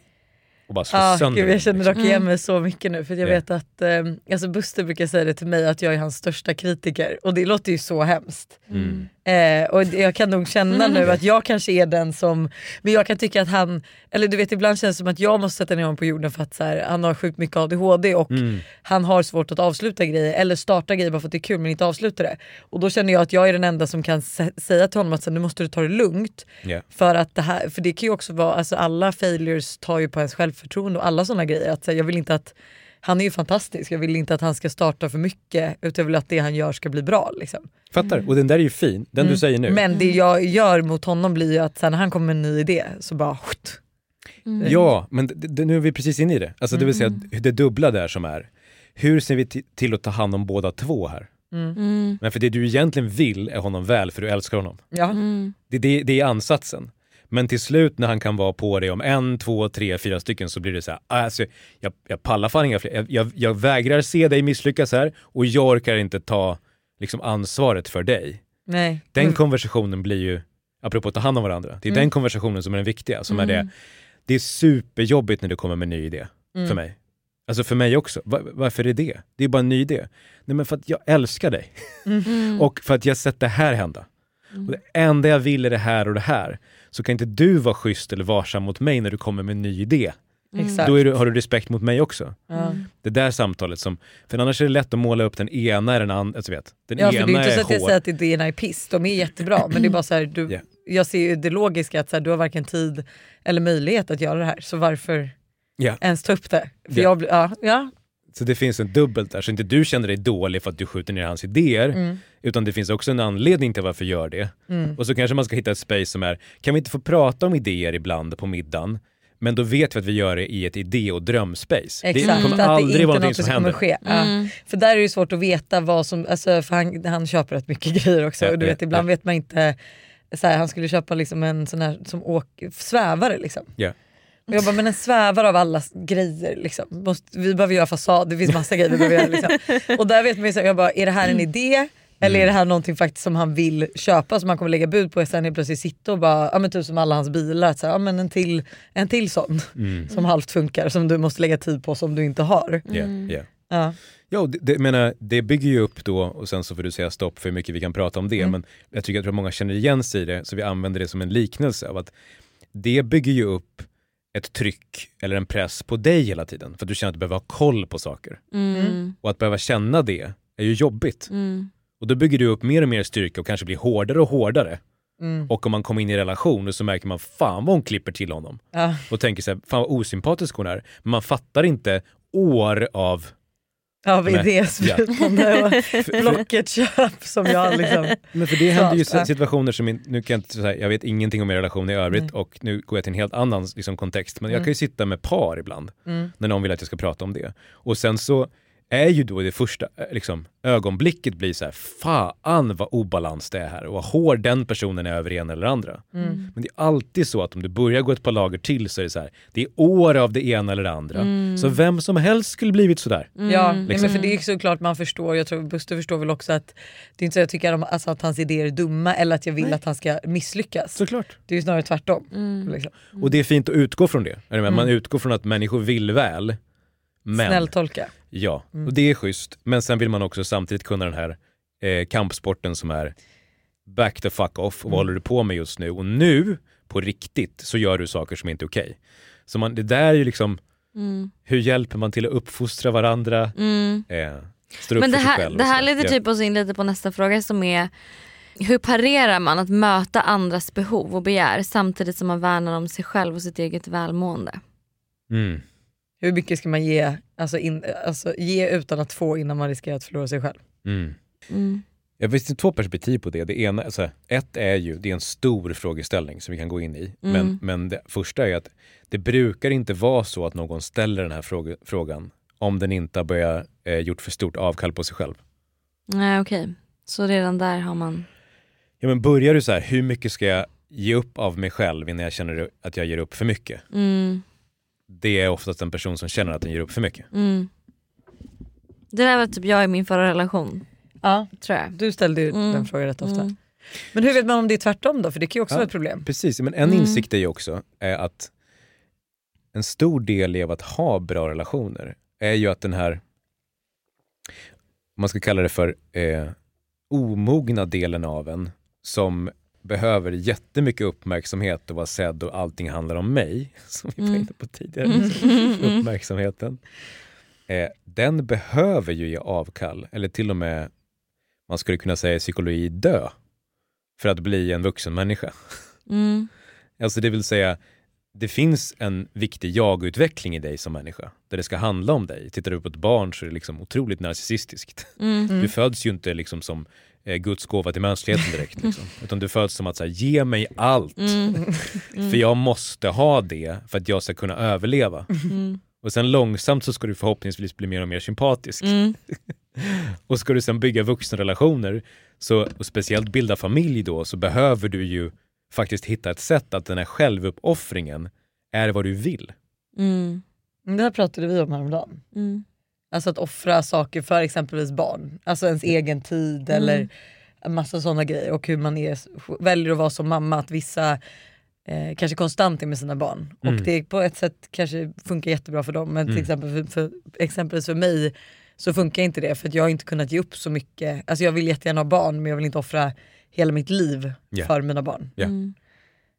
och bara slå Ah, sönder gud, jag känner liksom. dock igen mig så mycket nu för jag Ja. vet att eh, alltså Buster brukar säga det till mig att jag är hans största kritiker och det låter ju så hemskt. Mm. Eh, och jag kan nog känna nu att jag kanske är den som, men jag kan tycka att han, eller du vet ibland känns det som att jag måste sätta ner honom på jorden för att så här, han har sjukt mycket ADHD och Mm. han har svårt att avsluta grejer eller starta grejer bara för att det är kul men inte avsluta det. Och då känner jag att jag är den enda som kan sä- säga till honom att så här, nu måste du ta det lugnt. Ja. För att det här, för det kan ju också vara, alltså alla failures tar ju på ens självförtroende och alla sådana grejer. Att, så här, jag vill inte att, han är ju fantastisk, jag vill inte att han ska starta för mycket utan jag vill att det han gör ska bli bra. Liksom. Fattar? Och den där är ju fin, den du säger nu. Men det jag gör mot honom blir ju att sen när han kommer med en ny idé så bara skjut. Ja, men det, det, nu är vi precis inne i det. Alltså det vill säga det dubbla där som är. Hur ser vi ti- till att ta hand om båda två här? Mm. Men för det du egentligen vill är honom väl för du älskar honom. Ja. Mm. Det, det, det är ansatsen. Men till slut när han kan vara på dig om en, två, tre, fyra stycken så blir det så här, alltså, jag, jag pallar fan inga fler. Jag, jag, jag vägrar se dig misslyckas här och jag orkar inte ta liksom, ansvaret för dig. Nej. Den Mm. konversationen blir ju, apropå att ta hand om varandra, det är Mm. den konversationen som är den viktiga. Som är det, det är superjobbigt när du kommer med en ny idé Mm. för mig. Alltså för mig också. Va- varför är det? Det är bara en ny idé. Nej men för att jag älskar dig. Mm. Och för att jag sett det här hända. Och det enda jag vill är det här och det här. Så kan inte du vara schysst eller varsam mot mig när du kommer med en ny idé. Exakt. Då är du, har du respekt mot mig också. Ja. Det där samtalet som, för annars är det lätt att måla upp den ena eller den andra, alltså vet, den Ja för det är ena inte så är att jag säger att idéerna är piss, de är jättebra men det är bara så här, du, Ja. jag ser ju det logiska att så här, du har varken tid eller möjlighet att göra det här så varför Ja. ens ta upp det? För Ja. jag, ja, ja. Så det finns en dubbelt där, så inte du känner dig dålig för att du skjuter ner hans idéer, Mm. utan det finns också en anledning till varför du gör det. Mm. Och så kanske man ska hitta ett space som är, kan vi inte få prata om idéer ibland på middagen? Men då vet vi att vi gör det i ett idé och drömspace. Exakt, det kommer det aldrig vara någonting något som som händer. ske. Ja. Mm. För där är det svårt att veta vad som, alltså, för han, han köper rätt mycket grejer också Ja, och du ja, vet ibland ja. vet man inte, så här, han skulle köpa liksom en sån här som åk, svävare liksom. Ja. Och jag bara, men en svävare av alla grejer liksom. Måste, vi behöver göra fasad, det finns massa grejer vi behöver göra. Liksom. Och där vet man ju, jag bara, är det här en idé? Eller är det här någonting faktiskt som han vill köpa som han kommer lägga bud på och sen helt plötsligt sitta och bara, ja men typ som alla hans bilar, att så här, ja, men en, till, en till sån Mm. som halvt funkar som du måste lägga tid på som du inte har. Ja, ja. Ja. Ja, och det, det, menar, det bygger ju upp då, och sen så får du säga stopp för hur mycket vi kan prata om det, Mm. men jag tycker att många känner igen sig i det, så vi använder det som en liknelse av att det bygger ju upp ett tryck eller en press på dig hela tiden, för att du känner att du behöver ha koll på saker. Mm. Och att behöva känna det är ju jobbigt. Mm. Och då bygger du upp mer och mer styrka och kanske blir hårdare och hårdare. Mm. Och om man kommer in i relation och så märker man fan vad hon klipper till honom. Ja. Och tänker så här, fan vad osympatisk hon är. Men man fattar inte år av Av idésprutande och Blocket-köp som jag liksom... Men för det händer ju situationer som, in, nu kan jag inte säga, jag vet ingenting om er relation i övrigt och nu går jag till en helt annan liksom, kontext. Men jag Mm. kan ju sitta med par ibland Mm. när någon vill att jag ska prata om det. Och sen så är ju då det första eh, liksom, ögonblicket blir så här, fan vad obalans det är här och vad hård den personen är över en eller andra. Mm. Men det är alltid så att om du börjar gå ett par lager till så är det så här, det är år av det ena eller det andra. Så vem som helst skulle blivit sådär. Ja, nej, Liksom. men för det är ju såklart man förstår, jag tror Buster förstår väl också att det är inte så att jag tycker om- alltså, att hans idéer är dumma eller att jag vill att han ska misslyckas. Såklart. Det är ju snarare tvärtom. Mm. Liksom. Och det är fint att utgå från det. Är du med? Man utgår från att människor vill väl. Men, Snälltolka. Ja, och det är schysst. Men sen vill man också samtidigt kunna den här eh, kampsporten som är back the fuck off. Och vad håller du på med just nu? Och nu, på riktigt, så gör du saker som inte är okej. Så man, det där är ju liksom, Mm. hur hjälper man till att uppfostra varandra? Mm. Eh, upp Men det här, det här leder typ oss in lite på nästa fråga som är hur parerar man att möta andras behov och begär samtidigt som man värnar om sig själv och sitt eget välmående? Mm. Hur mycket ska man ge, alltså in, alltså ge utan att få innan man riskerar att förlora sig själv? Mm. Mm. Jag finns två perspektiv på det. det ena, alltså, ett är ju, det är en stor frågeställning som vi kan gå in i. Men, Mm. men det första är att det brukar inte vara så att någon ställer den här fråga, frågan om den inte har börjat eh, gjort för stort avkall på sig själv. Nej okej, så redan där har man... Ja, men börjar du så här, hur mycket ska jag ge upp av mig själv innan jag känner att jag ger upp för mycket? Mm. Det är oftast en person som känner att den ger upp för mycket. Mm. Det där var typ jag i min förra relation, Ja, tror jag. du ställde ju Mm. den frågan rätt ofta. Mm. Men hur vet man om det är tvärtom då? För det kan ju också Ja. vara ett problem. Precis, men en Mm. insikt är ju också eh, att en stor del i av att ha bra relationer är ju att den här, man ska kalla det för eh, omogna delen av en som behöver jättemycket uppmärksamhet och vara sedd och allting handlar om mig, som vi var Mm. inne på tidigare, uppmärksamheten. Eh, den behöver ju ge avkall, eller till och med, man skulle kunna säga i psykologi, dö för att bli en vuxen människa. Mm. Alltså det vill säga, det finns en viktig jag-utveckling i dig som människa, där det ska handla om dig. Tittar du på ett barn så är det liksom otroligt narcissistiskt. Mm. Du föds ju inte liksom som Guds gåva till mänskligheten direkt, liksom. utan du föds som att säga ge mig allt, Mm. för jag måste ha det för att jag ska kunna överleva. Mm. Och sen långsamt så ska du förhoppningsvis bli mer och mer sympatisk. Mm. Och ska du sen bygga vuxenrelationer, så, och speciellt bilda familj då, så behöver du ju faktiskt hitta ett sätt att den här självuppoffringen är vad du vill. Mm. Det här pratade vi om häromdagen. Mm. Alltså att offra saker för exempelvis barn. Alltså ens egen tid eller en massa sådana grejer. Och hur man är, väljer att vara som mamma. Att vissa eh, kanske konstant är med sina barn. Mm. Och det på ett sätt kanske funkar jättebra för dem. Men till Mm. exempel för, för, exempelvis för mig så funkar inte det. För att jag har inte kunnat ge upp så mycket. Alltså jag vill jättegärna ha barn men jag vill inte offra hela mitt liv Ja. för mina barn. Ja. Mm.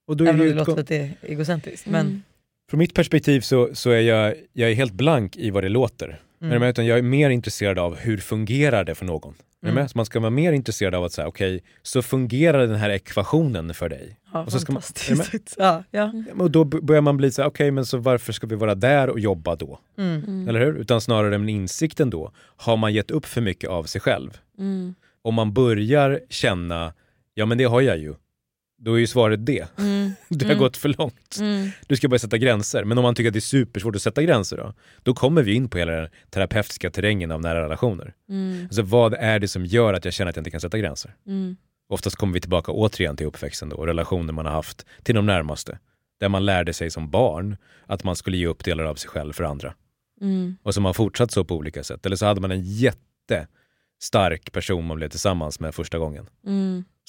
Och då är Även om det låter lite egocentriskt. Men, Mm. Från mitt perspektiv så, så är jag, jag är helt blank i vad det låter. Är du mm. med? Utan jag är mer intresserad av hur fungerar det för någon. Är Mm. med? Så man ska vara mer intresserad av att säga, okej, så fungerar den här ekvationen för dig. ja, och så ska man- ja, ja. Och då börjar man bli så här, okej, men så varför ska vi vara där och jobba då? Mm. Mm. Eller hur? Utan snarare med insikten då, har man gett upp för mycket av sig själv? Mm. Om man börjar känna, ja men det har jag ju, då är ju svaret det. Mm. Det har Mm. gått för långt. Mm. Du ska börja sätta gränser. Men om man tycker att det är supersvårt att sätta gränser då? Då kommer vi in på hela den terapeutiska terrängen av nära relationer. Mm. Alltså vad är det som gör att jag känner att jag inte kan sätta gränser? Mm. Oftast kommer vi tillbaka återigen till uppväxten då, och relationer man har haft till de närmaste. Där man lärde sig som barn att man skulle ge upp delar av sig själv för andra. Mm. Och så har fortsatt så på olika sätt. Eller så hade man en jättestark person man blev tillsammans med första gången.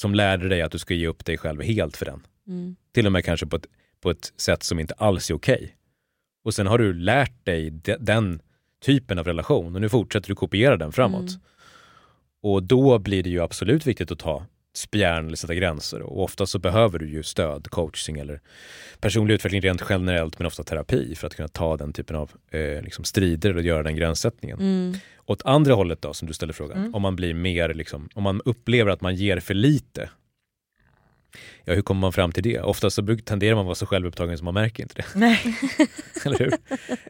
Som lärde dig att du ska ge upp dig själv helt för den. Mm. Till och med kanske på ett, på ett sätt som inte alls är okej. Och sen har du lärt dig de, den typen av relation och nu fortsätter du kopiera den framåt. Mm. Och då blir det ju absolut viktigt att ta spjärn eller sätta gränser och ofta så behöver du ju stöd, coaching eller personlig utveckling rent generellt men ofta terapi för att kunna ta den typen av eh, liksom strider och göra den gränssättningen. Mm. Åt andra hållet då, som du ställer frågan, Mm. om man blir mer, liksom, om man upplever att man ger för lite. Ja, hur kommer man fram till det? Ofta så tenderar man vara så självupptagen som man märker inte det. Nej. Eller hur?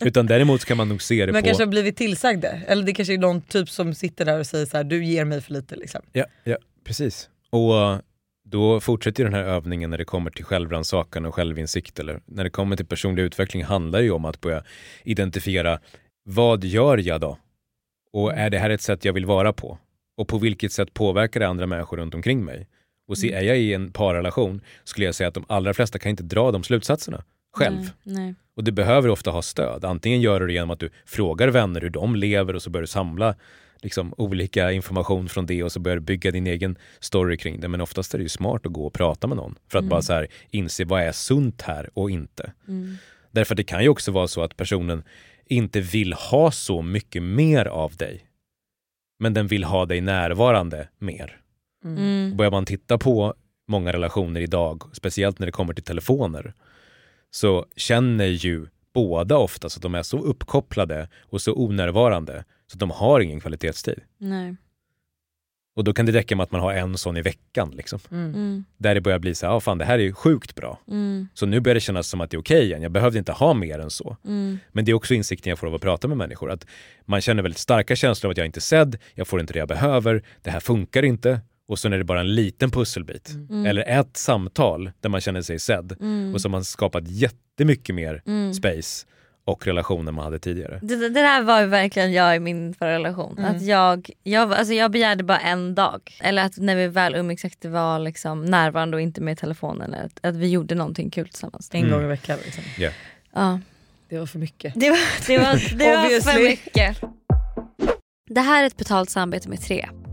Utan däremot kan man nog se det Men på... kanske har blivit tillsagda. Eller det kanske är någon typ som sitter där och säger så här: du ger mig för lite. Liksom. Ja, ja, precis. Och då fortsätter den här övningen när det kommer till självrannsakan och självinsikt. Eller när det kommer till personlig utveckling handlar det ju om att börja identifiera vad gör jag då? Och är det här ett sätt jag vill vara på? Och på vilket sätt påverkar det andra människor runt omkring mig? Och se, är jag i en parrelation skulle jag säga att de allra flesta kan inte dra de slutsatserna själv. Nej. Nej. Och du behöver ofta ha stöd. Antingen gör du det genom att du frågar vänner hur de lever och så börjar du samla liksom, olika information från det och så börjar du bygga din egen story kring det. Men oftast är det ju smart att gå och prata med någon för att Mm. bara så här, inse vad är sunt här och inte. Mm. Därför att det kan ju också vara så att personen inte vill ha så mycket mer av dig. Men den vill ha dig närvarande mer. Mm. Börjar man titta på många relationer idag, speciellt när det kommer till telefoner, så känner ju båda oftast att de är så uppkopplade och så onärvarande så att de har ingen kvalitetstid. Nej. Och då kan det räcka med att man har en sån i veckan. Liksom. Mm. Mm. Där det börjar bli så här, ah, fan det här är ju sjukt bra. Mm. Så nu börjar det kännas som att det är okej igen. Jag behövde inte ha mer än så. Mm. Men det är också insikten jag får av att prata med människor. Att man känner väldigt starka känslor av att jag inte är sedd, jag får inte det jag behöver, det här funkar inte. Och så är det bara en liten pusselbit. Mm. Eller ett samtal där man känner sig sedd. Mm. Och så har man skapat jättemycket mer Mm. space och relationer man hade tidigare. Det, det där var ju verkligen jag i min förra relation. Mm. Att jag, jag, alltså jag begärde bara en dag. Eller att när vi väl umgicks att det var liksom närvarande och inte med telefonen. Eller att, att vi gjorde någonting kul tillsammans. En Mm. gång i veckan. Liksom. Ja. Det var för mycket. Det var, det var, det var för mycket. Det här är ett betalt samarbete med Tre.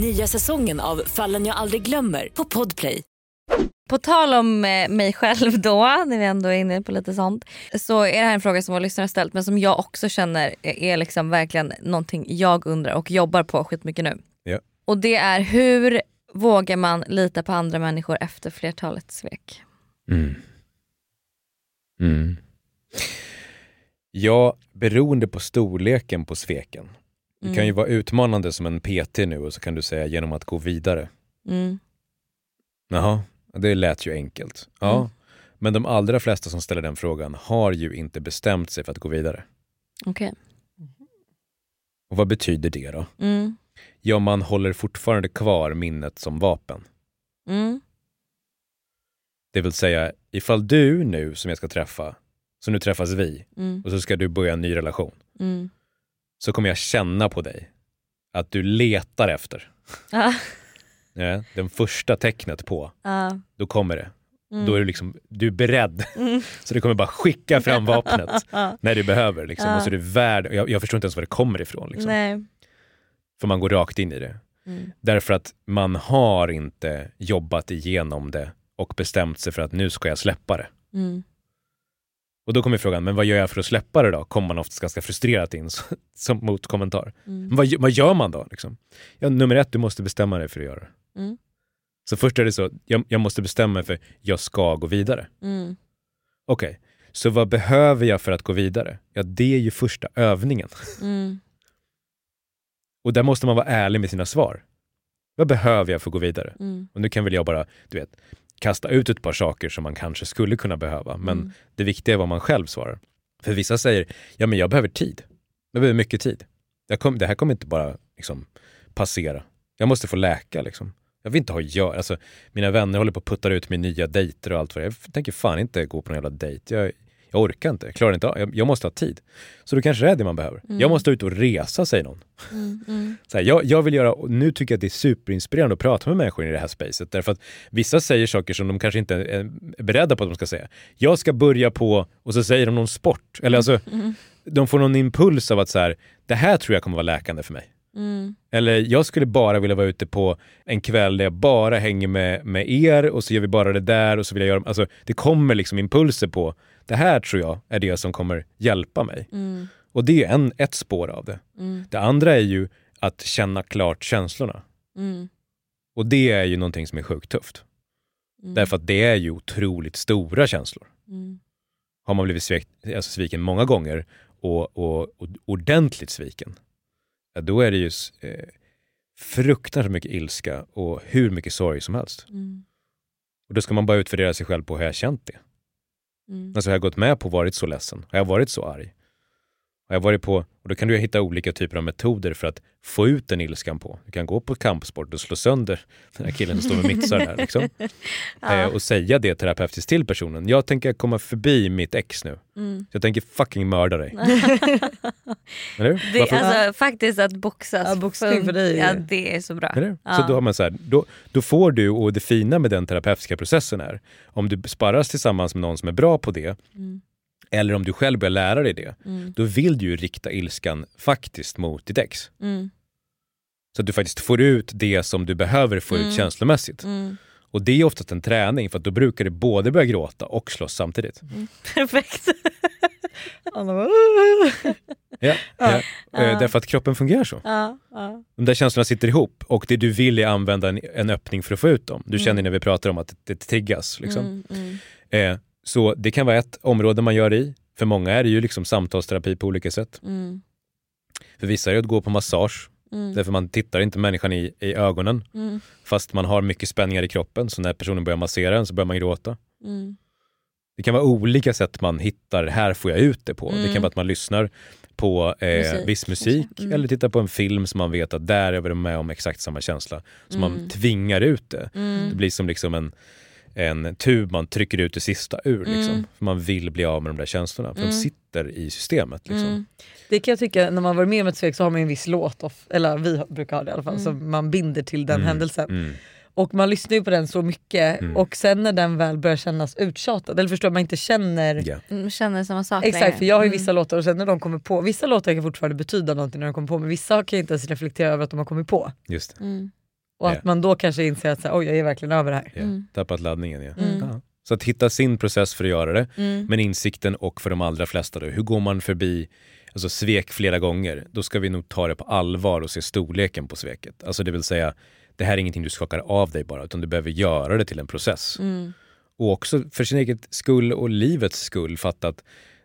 Nya säsongen av Fallen jag aldrig glömmer på Podplay. På tal om eh, mig själv då, när vi ändå är inne på lite sånt. Så är det här en fråga som våra lyssnare har ställt men som jag också känner är liksom verkligen någonting jag undrar och jobbar på skitmycket nu. Ja. Och det är hur vågar man lita på andra människor efter flertalet svek? Mm. Mm. Ja, beroende på storleken på sveken. Det kan ju vara utmanande som en PT nu och så kan du säga genom att gå vidare. Mm. Jaha, det lät ju enkelt. Ja. Mm. Men de allra flesta som ställer den frågan har ju inte bestämt sig för att gå vidare. Okej. Och vad betyder det då? Mm. Ja, man håller fortfarande kvar minnet som vapen. Mm. Det vill säga, ifall du nu som jag ska träffa, så nu träffas vi Mm. och så ska du börja en ny relation, Mm. Så kommer jag känna på dig att du letar efter. Ja. Ja, den första tecknet på, Ja. då kommer det. Mm. Då är du, liksom, du är beredd. Så du kommer bara skicka fram vapnet när du behöver. Liksom. Ja. Och så är du värd, jag, jag förstår inte ens var det kommer ifrån. Liksom. För man går rakt in i det. Mm. Därför att man har inte jobbat igenom det och bestämt sig för att nu ska jag släppa det. Mm. Och då kommer frågan, men vad gör jag för att släppa det då? Kommer man oftast ganska frustrerat in som- som motkommentar. Mm. Vad, vad gör man då? Liksom? Ja, nummer ett, du måste bestämma dig för att göra det. Mm. Så först är det så, jag, jag måste bestämma mig för jag ska gå vidare. Mm. Okej, så vad behöver jag för att gå vidare? Ja, det är ju första övningen. Mm. Och där måste man vara ärlig med sina svar. Vad behöver jag för att gå vidare? Mm. Och nu kan väl jag bara, du vet, kasta ut ett par saker som man kanske skulle kunna behöva. Men Mm. det viktiga är vad man själv svarar. För vissa säger, ja men jag behöver tid. Jag behöver mycket tid. Kom, det här kommer inte bara liksom, passera. Jag måste få läka liksom. Jag vill inte ha att göra. Alltså, mina vänner håller på att putta ut med nya dejter och allt vad det. Jag tänker fan inte gå på någon jävla dejt. Jag, jag orkar inte, jag klarar inte av. Jag, jag måste ha tid. Så då kanske det är det man behöver. Jag måste ut och resa, säger någon. Mm. Mm. Så här, jag, jag vill göra, och nu tycker jag att det är superinspirerande att prata med människor i det här spacet. Därför att vissa säger saker som de kanske inte är beredda på att de ska säga. Jag ska börja på, och så säger de någon sport. Eller alltså, de får någon impuls av att så här, det här tror jag kommer vara läkande för mig. Mm. Eller jag skulle bara vilja vara ute på en kväll där jag bara hänger med, med er och så gör vi bara det där och så vill jag göra, alltså det kommer liksom impulser på, det här tror jag är det som kommer hjälpa mig. Mm. Och det är en, ett spår av det. Mm. Det andra är ju att känna klart känslorna. Mm. Och det är ju någonting som är sjukt tufft. Mm. Därför att det är ju otroligt stora känslor. Mm. Har man blivit svek, alltså sviken många gånger och, och, och ordentligt sviken, ja, då är det ju eh, fruktansvärt mycket ilska och hur mycket sorg som helst. Mm. Och då ska man bara utvärdera sig själv på hur jag känt det. Mm. Alltså har jag gått med på att varit så ledsen? Har jag varit så arg? Har jag varit på, och då kan du hitta olika typer av metoder för att få ut den ilskan på. Du kan gå på kampsport och slå sönder den här killen som står med mitsar där. Liksom. eh, och säga det terapeutiskt till personen. Jag tänker komma förbi mitt ex nu. Mm. Jag tänker fucking mörda dig. Eller? Det, alltså, faktiskt att boxas. Ja, boxning för dig Ja, det är så bra. Eller? Ja. Så då, har man så här, då, då får du, och det fina med den terapeutiska processen är, om du sparras tillsammans med någon som är bra på det, Mm. Eller om du själv börjar lära dig det, Mm. då vill du ju rikta ilskan faktiskt mot ditt ex. Mm. Så att du faktiskt får ut det som du behöver få Mm. ut känslomässigt. Mm. Och det är oftast en träning för att då brukar du både börja gråta och slåss samtidigt. Perfekt. Anna bara, Ja, ja. Ja. Eh, Därför att kroppen fungerar så. Ja, ja. De där känslorna sitter ihop och det du vill är använda en, en öppning för att få ut dem. Du Mm. känner när vi pratar om att det, det triggas. Liksom. Mm, mm. Eh, så det kan vara ett område man gör det i. För många är det ju liksom samtalsterapi på olika sätt. Mm. För vissa är det att gå på massage. Mm. Därför man tittar inte människan i, i ögonen. Mm. Fast man har mycket spänningar i kroppen. Så när personen börjar massera en så börjar man gråta. Mm. Det kan vara olika sätt man hittar, här får jag ut det på. Det Mm. kan vara att man lyssnar på eh, Musik, viss musik. Mm. eller tittar på en film som man vet att där är vi med om exakt samma känsla. Så man Mm. tvingar ut det. Det Mm. blir som liksom en, en tub man trycker ut det sista ur. Liksom. Mm. För man vill bli av med de där känslorna. För Mm. de sitter i systemet. Liksom. Mm. Det kan jag tycka, när man varit med om ett svek så har man en viss låt, of, eller vi brukar ha det i alla fall, Mm. som man binder till den Mm. händelsen. Mm. Och man lyssnar ju på den så mycket Mm. och sen när den väl börjar kännas uttjatad, eller förstår man inte känner. Mm, Känner samma sak Exakt längre. för jag har ju Mm. vissa låtar och sen när de kommer på, vissa låtar kan fortfarande betyda någonting när de kommer på men vissa kan jag inte ens reflektera över att de har kommit på. Just det. Mm. Och att man då kanske inser att så här, oj jag är verkligen över det här. Mm. Tappat laddningen. Ja. Mm. Så att hitta sin process för att göra det. Mm. Men insikten och för de allra flesta då, hur går man förbi alltså svek flera gånger? Då ska vi nog ta det på allvar och se storleken på sveket. Alltså det vill säga, det här är ingenting du skakar av dig bara, utan du behöver göra det till en process. Mm. Och också för sin egen skull och livets skull fatta att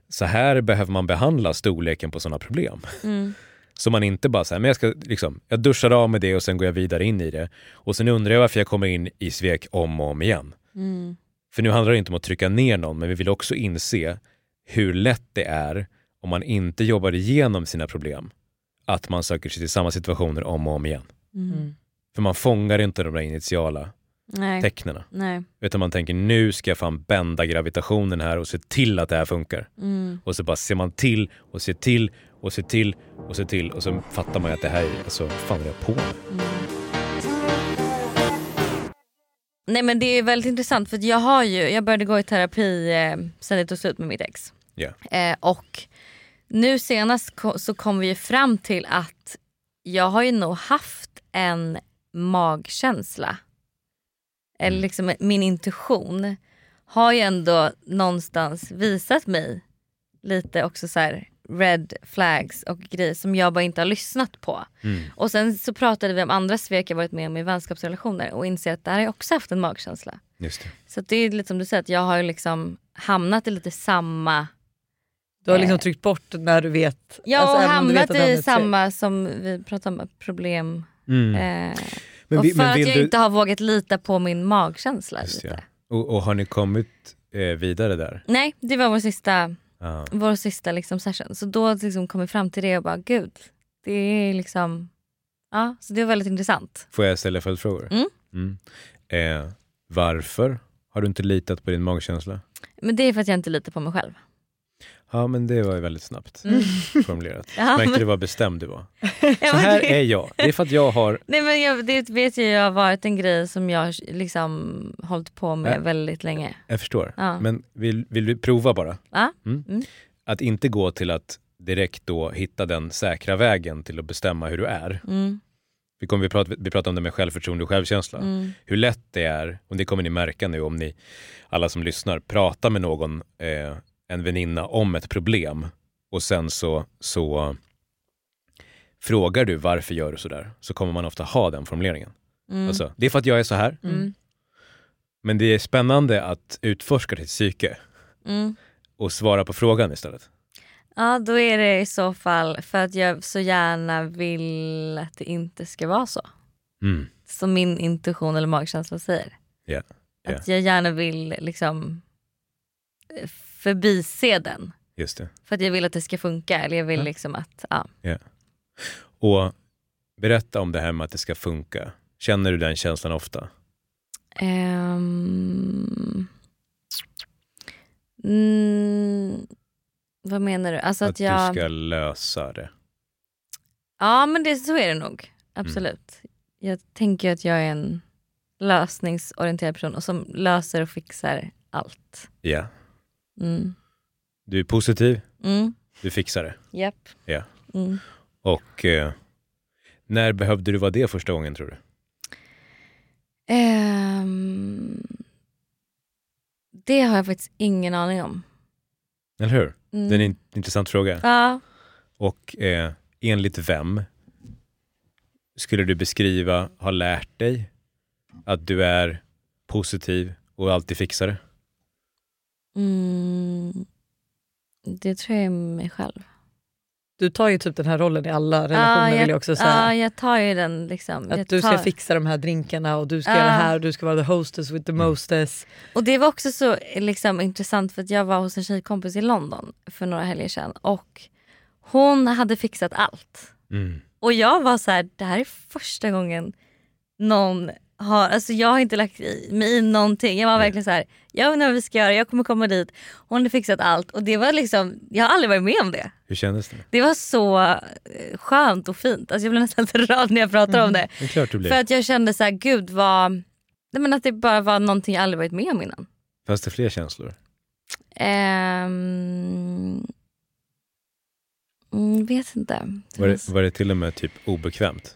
så här behöver man behandla storleken på sådana problem. Mm. Så man inte bara säger, men jag ska liksom, jag duschar av med det och sen går jag vidare in i det. Och sen undrar jag varför jag kommer in i svek om och om igen. Mm. För nu handlar det inte om att trycka ner någon, men vi vill också inse hur lätt det är om man inte jobbar igenom sina problem, att man söker sig till samma situationer om och om igen. Mm. För man fångar inte de där initiala Nej. tecknen. Nej. Utan man tänker nu ska jag fan bända gravitationen här och se till att det här funkar. Mm. Och så bara ser man till och ser till och ser till och ser till och så fattar man ju att det här är, alltså fan är jag på med? Nej men det är väldigt intressant för jag har ju, jag började gå i terapi eh, sen det tog slut med mitt ex. Ja. Eh, och nu senast ko- så kom vi ju fram till att jag har ju nog haft en magkänsla. Eller Mm. liksom min intuition har ju ändå någonstans visat mig lite också så här red flags och grejer som jag bara inte har lyssnat på. Mm. Och sen så pratade vi om andra svek jag varit med om i vänskapsrelationer och inser att där har jag också haft en magkänsla. Just det. Så att det är lite som du säger, att jag har ju liksom hamnat i lite samma... Du har liksom Eh. tryckt bort när du vet. Jag alltså, vet hamnat i samma som vi pratade om, problem. Mm. Eh, Men, och för men att jag du... inte har vågat lita på min magkänsla Just lite. det. Och, och har ni kommit eh, vidare där? Nej, det var vår sista, Ja. vår sista liksom session. Så då liksom kom vi fram till det och bara gud, det är liksom... Ja, så det var väldigt intressant. Får jag ställa följdfrågor? Mm. Mm. Eh, varför har du inte litat på din magkänsla? Men det är för att jag inte litar på mig själv. Ja men det var ju väldigt snabbt Mm. formulerat. Ja, Märkte men- du vad bestämd du var? Så här är jag. Det är för att jag har... Nej men jag, det vet jag, jag har varit en grej som jag liksom hållit på med Ja. väldigt länge. Jag förstår. Ja. Men vill, vill du prova bara? Ja. Mm. Mm. Att inte gå till att direkt då hitta den säkra vägen till att bestämma hur du är. Mm, Vi, kommer, vi, pratar, vi pratar om det med självförtroende och självkänsla. mm, Hur lätt det är, och det kommer ni märka nu om ni, alla som lyssnar, pratar med någon, eh, en väninna om ett problem och sen så, så frågar du varför gör du sådär, så kommer man ofta ha den formuleringen. mm, Alltså, det är för att jag är så här, mm, men det är spännande att utforska ditt psyke mm. och svara på frågan istället. Ja då är det i så fall för att jag så gärna vill att det inte ska vara så. Mm. Som min intuition eller magkänsla säger. Ja, ja. Att jag gärna vill liksom eh, förbise den. Just det. För att jag vill att det ska funka. Eller jag vill Ja. liksom att, ja. Och berätta om det här med att det ska funka. Känner du den känslan ofta? Ehm, mm, vad menar du? Alltså att, Att jag... du ska lösa det? Ja men det, så är det nog. Absolut. Jag tänker att jag är en lösningsorienterad person och som löser och fixar allt. Ja. Mm. Du är positiv, Mm. du fixar det. Japp. Ja. Mm. Och eh, när behövde du vara det första gången tror du? Ehm, det har jag faktiskt ingen aning om. Eller hur? Mm. Det är en in- intressant fråga. Ja. Och eh, enligt vem skulle du beskriva, har lärt dig att du är positiv och alltid fixar det? Mm. Det tror jag är mig själv. Du tar ju typ den här rollen i alla relationer Ja, vill jag också säga. Ja, jag tar ju den liksom. jag Att du ska tar... fixa de här drinkarna och du ska Ja. göra det här och du ska vara the hostess with the Mm. mostess. Och det var också så liksom, intressant för att jag var hos en tjejkompis i London för några helger sedan och hon hade fixat allt. Mm. Och jag var så här, det här är första gången någon har, alltså jag har inte lagt i- mig i någonting. Jag var verkligen så här, jag inte vad vi ska göra, jag kommer komma dit. Hon hade fixat allt och det var liksom, jag har aldrig varit med om det. Hur kändes det? Det var så eh, skönt och fint. Alltså jag blir nästan lite rörd när jag pratar om det. Det är klart du blir. För att jag kände så här, gud vad, nej men att det bara var någonting jag aldrig varit med om innan. Fanns det fler känslor? Mm, vet inte. Var det, var det till och med typ obekvämt?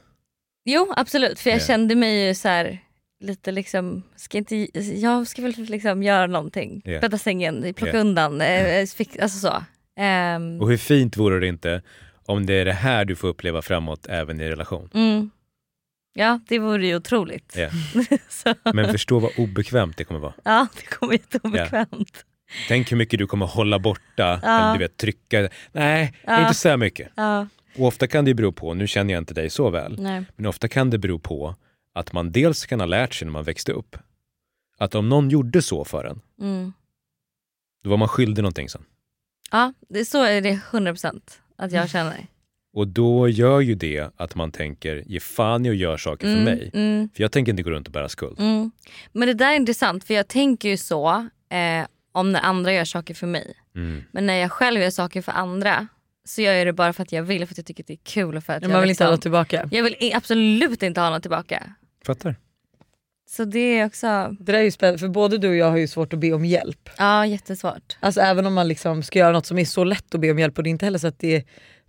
Jo absolut för jag Ja. kände mig ju så här lite liksom, ska inte, jag ska väl liksom göra någonting. Ja. Bädda sängen, plocka Ja. undan, eh, fix, alltså så. Ehm, Och hur fint vore det inte om det är det här du får uppleva framåt även i relation? mm. Ja det vore ju otroligt. Så, Men förstå vad obekvämt det kommer vara. ja det kommer jätteobekvämt. Tänk hur mycket du kommer hålla borta, Ja. eller du vet trycka. Nej, Ja. inte så mycket. Ja, Och ofta kan det bero på, nu känner jag inte dig så väl, nej. men ofta kan det bero på att man dels kan ha lärt sig när man växte upp. Att om någon gjorde så för en, Mm. då var man skyldig någonting sen. Ja det, så är det 100% att jag känner. Och då gör ju det att man tänker, ge fan i att göra saker för Mm, mig. mm. För jag tänker inte gå runt och bära skuld. Mm. Men det där är intressant för jag tänker ju så eh, om när andra gör saker för mig. Mm. Men när jag själv gör saker för andra så gör jag det bara för att jag vill, för att jag tycker att det är kul. och För att Men jag, man vill inte ha liksom, något tillbaka. jag vill absolut inte ha något tillbaka. Fattar? Så det är också Det där är ju spännande för både du och jag har ju svårt att be om hjälp. ja, jättesvårt. Alltså även om man liksom ska göra något som är så lätt att be om hjälp och det är inte heller så att det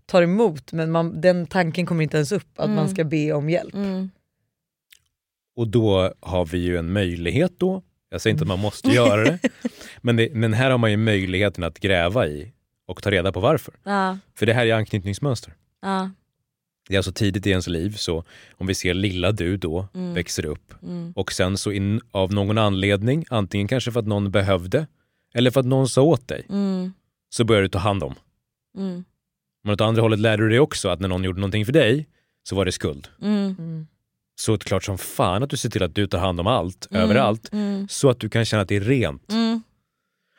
tar emot men man, den tanken kommer inte ens upp att Mm. man ska be om hjälp. Mm. Och då har vi ju en möjlighet då, jag säger inte att man måste göra det, men, det, men här har man ju möjligheten att gräva i och ta reda på varför. Ja, För det här är anknytningsmönster. ja, Det är alltså tidigt i ens liv, så om vi ser lilla du då Mm. växer upp mm, och sen så in, av någon anledning, antingen kanske för att någon behövde eller för att någon sa åt dig, mm, så börjar du ta hand om. mm, Men åt andra hållet lärde du dig också att när någon gjorde någonting för dig så var det skuld. mm, Mm. Så det är klart som fan att du ser till att du tar hand om allt, mm, överallt, Mm, så att du kan känna att det är rent.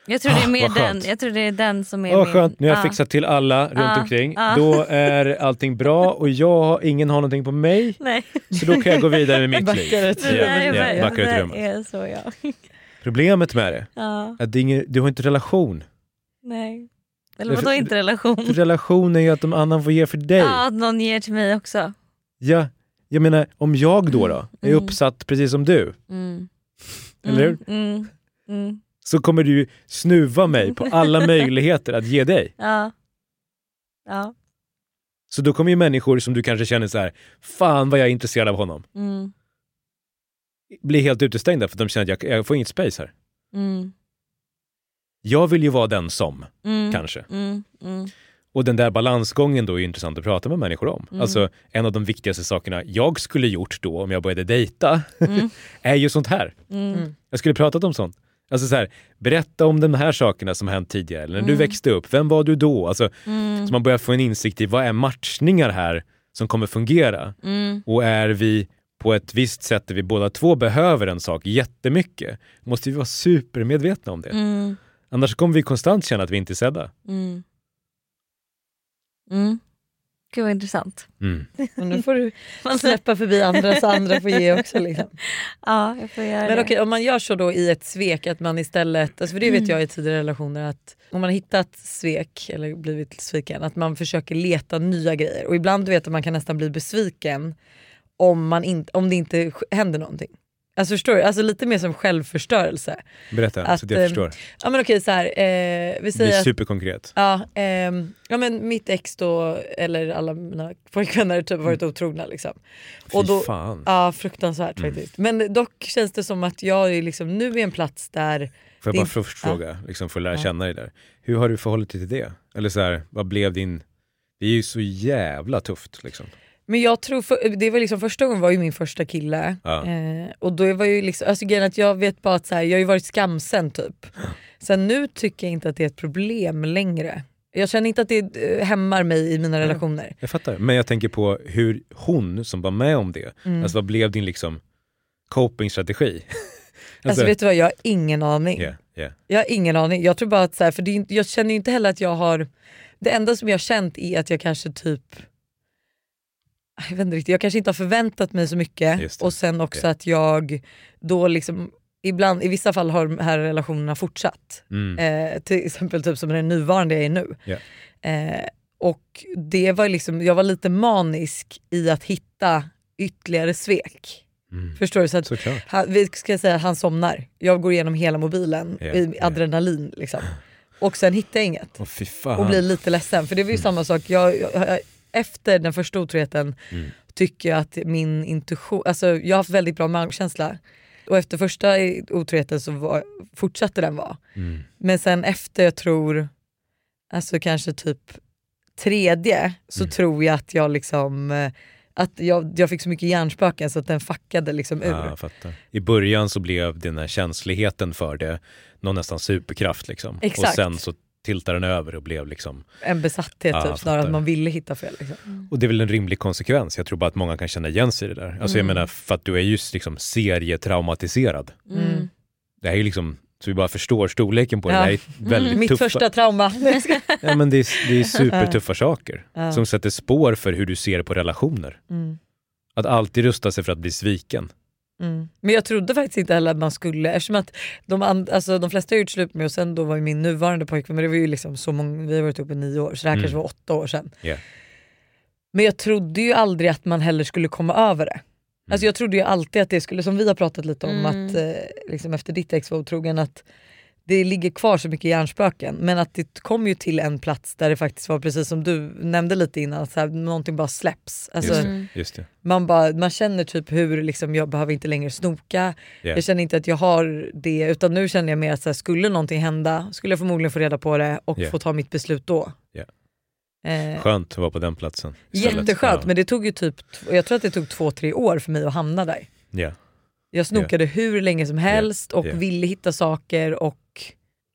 Mm. Jag tror det är Ah, mer den, jag tror det är den som är Åh min... skönt, nu har jag ja. fixat till alla runt Ja, omkring. Då är allting bra och jag, ingen har någonting på mig. Nej, Så då kan jag gå vidare med mitt liv. Backar ett det rum. där är, Ja, backar ut rummet. är så jag. Problemet med det är att det är ingen, du har inte relation. nej. Eller vadå inte relation? För relation är ju att de annan får ge för dig. Ja, att någon ger till mig också. Ja, jag menar om jag då, då är Mm. uppsatt precis som du, Mm. Eller hur? Mm. Mm. så kommer du snuva mig på alla möjligheter att ge dig. Ja. Ja. Så då kommer ju människor som du kanske känner så här, fan vad jag är intresserad av honom, Mm. bli helt utestängda för att de känner att jag, jag får inget space här. Mm. Jag vill ju vara den som, Mm. kanske. Mm. Mm. Och den där balansgången då är intressant att prata med människor om. Mm. Alltså en av de viktigaste sakerna jag skulle gjort då om jag började dejta Mm. är ju sånt här. Mm. Jag skulle pratat om sånt. Alltså så här, berätta om de här sakerna som hänt tidigare. Eller när du Mm. växte upp, vem var du då? Alltså, Mm. Så man börjar få en insikt i vad är matchningar här som kommer fungera? Mm. Och är vi på ett visst sätt där vi båda två behöver en sak jättemycket, måste vi vara supermedvetna om det. Mm. Annars kommer vi konstant känna att vi inte är sedda. Mm. Mm. Gud vad intressant. Mm. Men nu får du släppa förbi andra så andra får ge också. Liksom. Ja, jag får göra Men det. okej, om man gör så då i ett svek att man istället, alltså för det vet jag i tidigare relationer att om man har hittat svek eller blivit sviken att man försöker leta nya grejer och ibland du vet att man kan nästan bli besviken om, man in, om det inte händer någonting. Alltså förstår du? Alltså lite mer som självförstörelse. Berätta Att, så att jag ehm, förstår. Ja men okej så här, eh, vi Bli säger att superkonkret. Ja, ehm, ja men mitt ex då, eller alla mina pojkvänner typ varit otrogna liksom. Fy Och då- fan. Ja fruktansvärt Mm. faktiskt. Men dock känns det som att jag är liksom nu är en plats där, Får jag bara först fråga, liksom för att lära Ja. känna dig där. Hur har du förhållit dig till det? Eller så här, vad blev din... Det är ju så jävla tufft liksom. Men jag tror, för, det var liksom första gången var ju min första kille. Ja. Eh, och då var ju liksom, alltså grejen att jag vet bara att så här, jag har ju varit skamsen typ. Sen nu tycker jag inte att det är ett problem längre. Jag känner inte att det eh, hämmar mig i mina relationer. Jag fattar. Men jag tänker på hur hon som var med om det, Mm. alltså vad blev din liksom coping-strategi? Alltså vet du vad, jag har ingen aning. yeah, yeah. Jag har ingen aning. Jag tror bara att så här, för det jag känner inte heller att jag har... Det enda som jag har känt är att jag kanske typ... Jag vet inte riktigt, jag kanske inte har förväntat mig så mycket och sen också Okej. att jag då liksom ibland, i vissa fall har de här relationerna fortsatt. Mm. Eh, till exempel typ som den nuvarande jag är nu. Ja. Eh, och det var liksom, jag var lite manisk i att hitta ytterligare svek. Mm. Förstår du? Så att Såklart. han, vi ska säga att han somnar. Jag går igenom hela mobilen Ja, i adrenalin. Liksom. Och sen hittar jag inget. Fan. Och blir lite ledsen. För det var ju samma sak. Jag, jag, efter den första otroheten Mm. tycker jag att min intuition, alltså jag har haft väldigt bra magkänsla. Och efter första otroheten så var, fortsatte den vara. Mm. Men sen efter jag tror, alltså kanske typ tredje så Mm. tror jag att jag liksom eh, att jag, jag fick så mycket hjärnspöken så att den fuckade liksom ur. Ja. I början så blev den här känsligheten för det någon nästan superkraft liksom. Och Exakt. sen så tiltade den över och blev liksom, En besatthet Ja, typ, jag snarare att man ville hitta fel. Liksom. och det är väl en rimlig konsekvens. Jag tror bara att många kan känna igen sig i det där. Alltså jag Mm. menar för att du är just liksom serietraumatiserad. Mm. Det här är ju liksom, så vi bara förstår storleken på det. Ja. Det här är väldigt Mitt tuffa, första trauma. ja, men det, är, det är supertuffa saker Ja. som sätter spår för hur du ser på relationer. Mm. Att alltid rusta sig för att bli sviken. Mm. Men jag trodde faktiskt inte heller att man skulle, eftersom att de, and, alltså, de flesta har gjort slut med och sen då var ju min nuvarande pojkvän, men det var ju liksom så många, vi har varit ihop i nio år så det här Mm. kanske var åtta år sedan. Ja. Men jag trodde ju aldrig att man heller skulle komma över det. Alltså jag trodde ju alltid att det skulle, som vi har pratat lite om, Mm. att eh, liksom efter ditt ex var otrogen, att det ligger kvar så mycket hjärnspöken. Men att det kom ju till en plats där det faktiskt var precis som du nämnde lite innan, att så här, någonting bara släpps. Alltså, Just, det, just det. man, bara, man känner typ hur liksom, jag behöver inte längre snoka, Ja. jag känner inte att jag har det utan nu känner jag mer att så här, skulle någonting hända skulle jag förmodligen få reda på det och Ja. få ta mitt beslut då. Eh, Skönt att vara på den platsen. istället. jätteskönt Ja. men det tog ju typ, jag tror att det tog två tre år för mig att hamna där. Ja. Jag snokade hur länge som helst och Ja. ville hitta saker och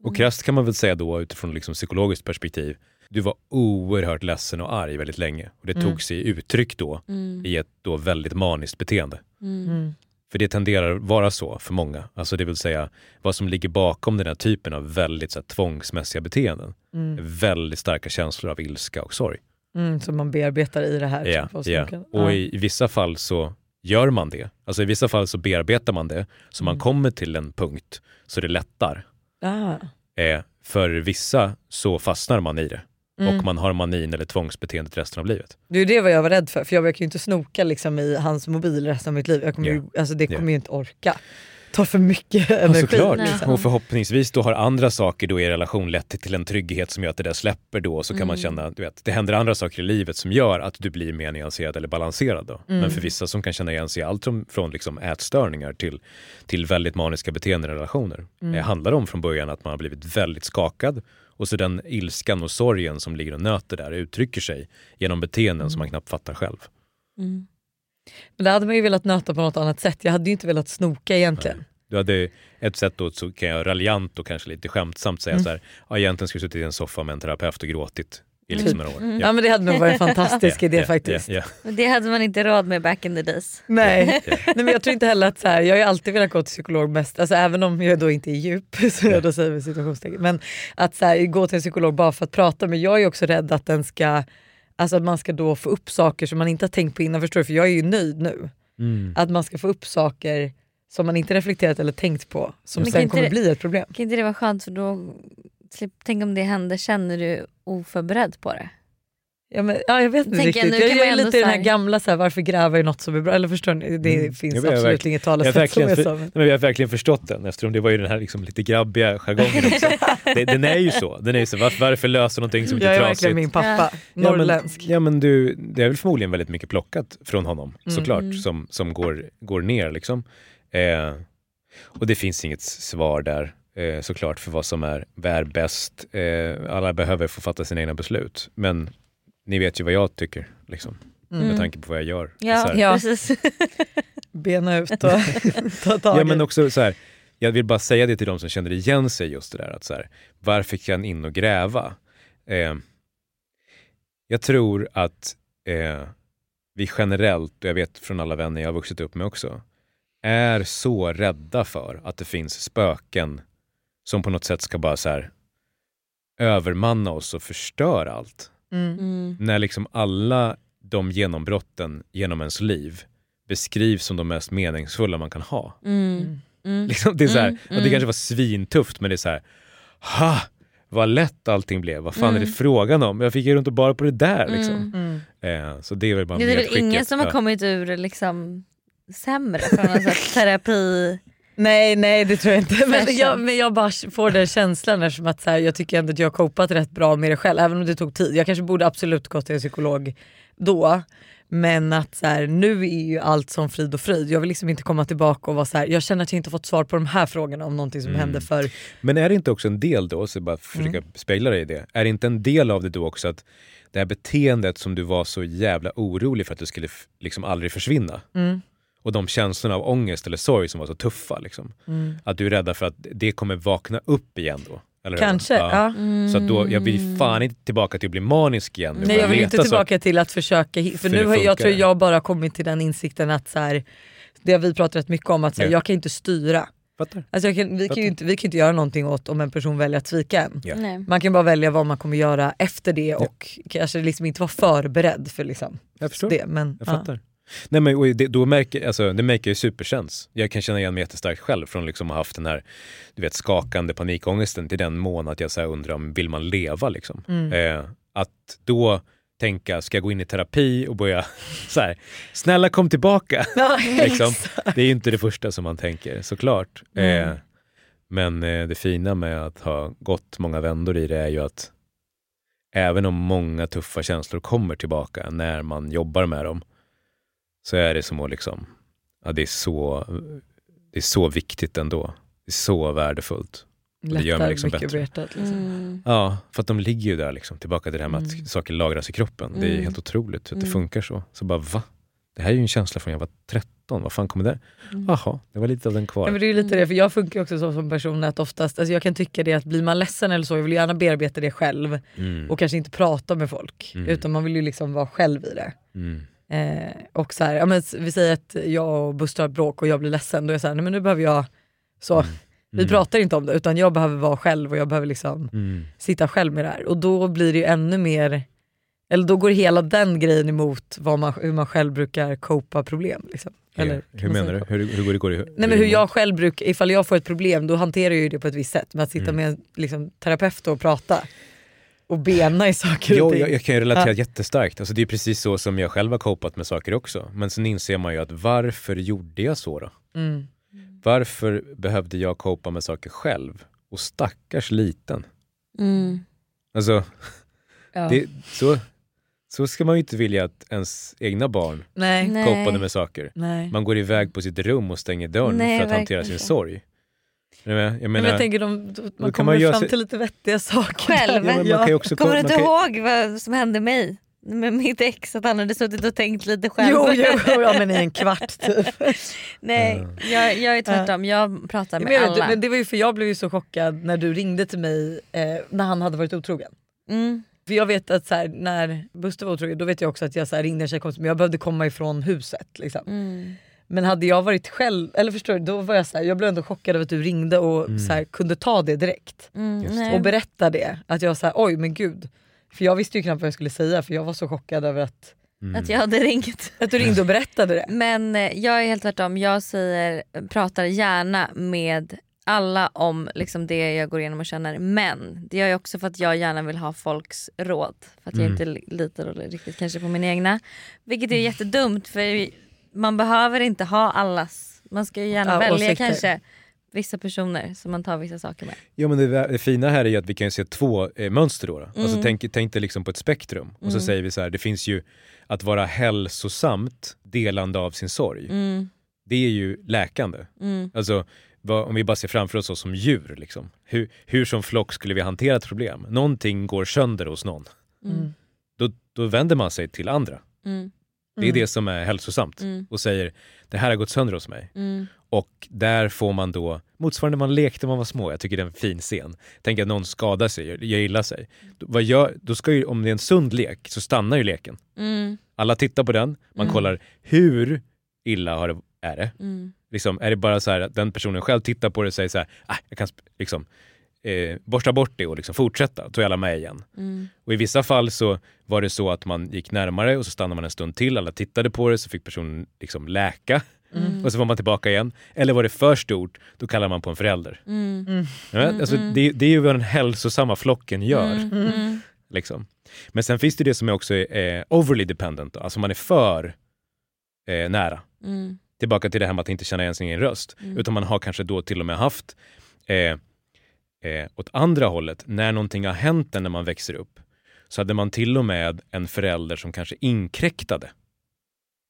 Och krasst kan man väl säga då utifrån liksom psykologiskt perspektiv, du var oerhört ledsen och arg väldigt länge. Och det Mm. tog sig uttryck då Mm. i ett då väldigt maniskt beteende. Mm. mm, För det tenderar vara så för många. Alltså det vill säga vad som ligger bakom den här typen av väldigt så här, tvångsmässiga beteenden. mm, är Väldigt starka känslor av ilska och sorg. mm, som man bearbetar i det här. Ja, typ, snoken. Och i vissa fall så gör man det. Alltså i vissa fall så bearbetar man det så man Mm. kommer till en punkt så det lättar. Ah. Eh, för vissa så fastnar man i det Mm. och man har manin eller tvångsbeteendet resten av livet. Det är det vad jag var rädd för, för jag kan ju inte snoka liksom i hans mobil resten av mitt liv. Jag kommer Ja. ju, alltså det kommer ju inte orka. Ta för mycket Ja, energi. såklart. liksom. Och förhoppningsvis då har andra saker då i relation lett till en trygghet som gör att det där släpper då så kan man Mm. känna, du vet, det händer andra saker i livet som gör att du blir mer nyanserad eller balanserad då. Mm. Men för vissa som kan känna igen sig i allt från, från liksom ätstörningar till, till väldigt maniska beteenden i relationer. Mm. Det handlar om från början att man har blivit väldigt skakad och så den ilskan och sorgen som ligger och nöter där uttrycker sig genom beteenden som man knappt fattar själv. Mm. Men det hade man ju velat nöta på något annat sätt. Jag hade ju inte velat snoka egentligen. Du hade ett sätt då så kan jag raljant och kanske lite skämtsamt säga Mm. så här, ja, egentligen skulle jag suttit i en soffa med en terapeut och gråtit i liksom några år. Ja men det hade nog varit en fantastisk Ja, idé ja, faktiskt. ja, ja. Men Det hade man inte råd med back in the days. Nej. Ja. Nej men jag tror inte heller att så här, jag har ju alltid velat gå till psykolog mest, alltså även om jag då inte är djup, så jag då säger vi situationstecken. Men att så här, gå till en psykolog bara för att prata, men jag är också rädd att den ska, alltså att man ska då få upp saker som man inte har tänkt på innan, förstår du? För jag är ju nöjd nu. Mm. Att man ska få upp saker som man inte reflekterat eller tänkt på, som Men kan sen kommer det- bli ett problem. Kan inte det vara skönt för då, tänk om det händer sen när du är oförberedd på det. Ja, men, ja, jag vet inte Tänker jag, riktigt. nu Jag, kan jag man är lite i den här gamla, så här, varför gräva i något som är bra? Eller förstår ni? Det Mm. finns Jag jag absolut verkl- inget Jag talesätt som är så. nej, men jag har verkligen förstått den eftersom det var ju den här liksom lite grabbiga jargongen också. det, den är ju så. Den är ju så. Varför, varför lösa någonting som inte Jag är är trasigt? verkligen min pappa, Ja, men, norrländsk. ja men du, det är väl förmodligen väldigt mycket plockat från honom Mm. såklart Mm. som, som går, går ner liksom. Eh, och det finns inget svar där eh, såklart för vad som är, är bäst. Eh, alla behöver få fatta sina egna beslut. Men ni vet ju vad jag tycker liksom, Mm. med tanke på vad jag gör. Ja, Ja. precis. Bena ut och ta tag Ja i. men också så här, jag vill bara säga det till de som känner igen sig just det där att så här, varför kan in och gräva? Eh, jag tror att eh, vi generellt, och jag vet från alla vänner jag har vuxit upp med också, är så rädda för att det finns spöken som på något sätt ska bara så här övermanna oss och förstöra allt. Mm. Mm. När liksom alla de genombrotten genom ens liv beskrivs som de mest meningsfulla man kan ha. Mm. Mm. Liksom, det, är så här, Mm, och det mm. kanske var svintufft men det är så här, ha, vad lätt allting blev. Vad fan är det Mm. frågan om? Jag fick ju inte bara på det där. Liksom. Mm. Mm. Eh, så det är väl bara Det är väl ingen som har kommit ur liksom sämre från här terapi. Nej nej det tror jag inte. Men jag, men jag bara får den känslan eftersom att så här, jag tycker ändå att jag har copat rätt bra med det själv. Även om det tog tid. Jag kanske borde absolut gått till en psykolog då. Men att så här, nu är ju allt som frid och fröjd. Jag vill liksom inte komma tillbaka och vara så här, jag känner att jag inte fått svar på de här frågorna om någonting som Mm. hände för... Men är det inte också en del då, så bara försöka Mm. spegla dig i det, är det inte en del av det då också att det här beteendet som du var så jävla orolig för att det skulle liksom aldrig försvinna Mm. Och de känslorna av ångest eller sorg som var så tuffa, liksom, Mm. att du är rädd för att det kommer vakna upp igen då? Kanske, ja. Så att då, jag vill fan inte tillbaka till att bli manisk igen. nu, Nej jag vill inte så- tillbaka till att försöka, för, För nu har jag tror jag bara kommit till den insikten att så här, det har vi pratat rätt mycket om, att så här, Ja. jag kan inte styra. Fattar. Alltså jag kan, vi, kan ju inte, vi kan inte göra någonting åt om en person väljer att svika en. Ja. Nej. Man kan bara välja vad man kommer göra efter det och kanske liksom inte vara förberedd för liksom Jag förstår. det. Men, Jag ja. Nej, men, det, då märker, alltså, det märker ju supersens. Jag kan känna igen mig jättestarkt själv från liksom att ha haft den här du vet, skakande panikångesten till den mån att jag så undrar om vill man leva liksom. Mm. Eh, att då tänka, ska jag gå in i terapi och börja så här, snälla kom tillbaka. Ja, liksom. Det är ju inte det första som man tänker såklart. Mm. Eh, men eh, det fina med att ha gått många vändor i det är ju att även om många tuffa känslor kommer tillbaka när man jobbar med dem så är det som att liksom, ja, det, är så, det är så viktigt ändå. Det är så värdefullt. det gör mig Lättar liksom mycket bättre. på hjärtat, liksom. Mm. Ja, för att de ligger ju där liksom, tillbaka till det här med Mm. att saker lagras i kroppen. Det är Mm. helt otroligt att det Mm. funkar så. Så bara va? Det här är ju en känsla från jag var 13, vad fan kommer det? Mm. Jaha, det var lite av den kvar. Ja, men det är ju lite det, för jag funkar också så som person att oftast, alltså jag kan tycka det att blir man ledsen eller så, jag vill gärna bearbeta det själv Mm. och kanske inte prata med folk Mm. utan man vill ju liksom vara själv i det. Mm. Eh, och så här, ja, men vi säger att jag och Buster har bråk och jag blir ledsen, då är jag såhär, nej men nu behöver jag så, vi Mm. pratar inte om det utan jag behöver vara själv och jag behöver liksom Mm. sitta själv med det här. Och då blir det ju ännu mer, eller då går hela den grejen emot vad man, hur man själv brukar copa problem. Liksom. Eller, hur menar du? så? Hur, hur går det? Går det Nej men hur jag själv brukar, ifall jag får ett problem då hanterar jag ju det på ett visst sätt. Med att sitta Mm. med en liksom, terapeut och prata och bena i saker och Jo, ting. jag, jag kan ju relatera Ja. jättestarkt. Alltså, det är precis så som jag själv har copat med saker också. Men sen inser man ju att varför gjorde jag så då? Mm. Varför behövde jag copa med saker själv? Och stackars liten. Mm. Alltså, Ja. det, så, så ska man ju inte vilja att ens egna barn Nej. Copade med saker. Nej. Man går iväg på sitt rum och stänger dörren Nej, för att hantera sin inte. sorg. Jag menar, Men jag tänker de, man kan kommer fram sig- till lite vettiga saker. Själv? ja, men man kan ju också, Kommer du inte kan, ihåg vad som hände mig? Med mitt ex, att han hade suttit och tänkt lite själv. Jo, jo, ja, men i en kvart typ. Nej, jag, jag är tvärtom. Jag pratar Men, med vet, alla. men det var ju för jag blev ju så chockad när du ringde till mig eh, när han hade varit otrogen. Mm. För jag vet att så här, när Buster var otrogen då vet jag också att jag så här, ringde en tjejkompis men jag behövde komma ifrån huset. Liksom. Mm. Men hade jag varit själv, eller förstår du, då var jag så här, jag blev ändå chockad över att du ringde och Mm. så här, kunde ta det direkt. Mm. Och berätta det. Att jag sa oj men gud. För jag visste ju knappt vad jag skulle säga för jag var så chockad över att, Mm. Att jag hade ringt. att du ringde och berättade det. Men eh, jag är helt tvärtom. Jag säger, pratar gärna med alla om liksom det jag går igenom och känner. Men det gör jag också för att jag gärna vill ha folks råd. För att jag Mm. inte li- litar riktigt kanske på min egna. Vilket är jättedumt för man behöver inte ha allas. Man ska ju gärna Ja, välja åsikter. kanske vissa personer som man tar vissa saker med. Ja men det, det fina här är ju att vi kan se två eh, mönster då. då. Alltså Mm. tänk, tänk dig liksom på ett spektrum och så Mm. säger vi så här, det finns ju att vara hälsosamt delande av sin sorg. Mm, Det är ju läkande. mm, Alltså vad, om vi bara ser framför oss oss som djur liksom. Hur, hur som flock skulle vi hantera ett problem? Någonting går sönder hos någon. mm, Då, då vänder man sig till andra. Mm, Det är det som är hälsosamt. mm, Och säger, det här har gått sönder hos mig. mm, Och där får man då, motsvarande man lekte när man var små, jag tycker det är en fin scen. Tänk att någon skadar sig, gör illa sig. Vad gör, då ska ju, om det är en sund lek så stannar ju leken. mm, Alla tittar på den, man Mm. kollar hur illa har det, är det? mm, Liksom, är det bara så här att den personen själv tittar på det och säger så här, ah, jag kan liksom, eh, borsta bort det och liksom fortsätta, är alla med igen. mm, Och i vissa fall så var det så att man gick närmare och så stannade man en stund till, alla tittade på det så fick personen liksom läka mm, och så var man tillbaka igen. Eller var det för stort, då kallar man på en förälder. mm, Ja, alltså, det, det är ju vad den hälsosamma flocken gör. mm, mm, Liksom. Men sen finns det det som är också är overly dependent, då. alltså man är för eh, nära. mm, Tillbaka till det här med att inte känna igen sin egen röst. Mm. Utan man har kanske då till och med haft eh, eh, åt andra hållet, när någonting har hänt en när man växer upp, så hade man till och med en förälder som kanske inkräktade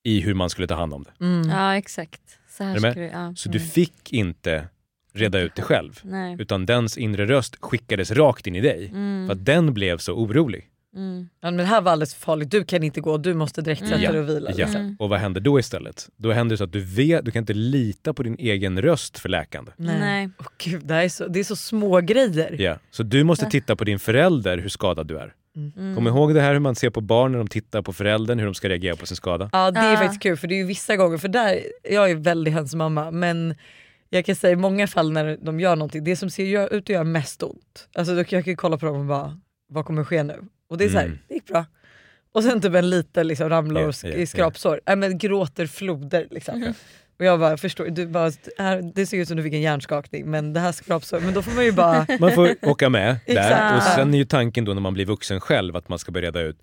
i hur man skulle ta hand om det. Mm. Ja exakt. Så här du du, ja. Så du mm. fick inte reda ut det själv. Nej. Utan dens inre röst skickades rakt in i dig. Mm. För att den blev så orolig. Mm. Ja, men det här var alldeles för farligt, du kan inte gå, du måste direkt sätta Mm. dig och vila. Ja. liksom. Mm. Och vad händer då istället? Då händer det så att du vet, du kan inte lita på din egen röst för läkande. Nej. Nej. Åh, gud, det, är så, det är så små grejer. Ja. Så du måste Ja. titta på din förälder hur skadad du är. Mm. Kom ihåg det här hur man ser på barn när de tittar på föräldern, hur de ska reagera på sin skada. Ja det är Ja. faktiskt kul för det är ju vissa gånger, för där, jag är väldigt hönsmamma men jag kan säga i många fall när de gör någonting, det som ser ut att göra mest ont, alltså då kan jag kan kolla på dem och bara, vad kommer ske nu? Och det är såhär, Mm. det gick bra. Och sen typ en liten liksom ramlar Ja, och sk- ja, ja. skrapsår, Nej men gråter floder liksom. Och jag bara förstår, du bara, här, det ser ut som du fick en hjärnskakning men det här skrapsår, men då får man ju bara Man får åka med där. Exakt. Och sen är ju tanken då när man blir vuxen själv att man ska börja reda ut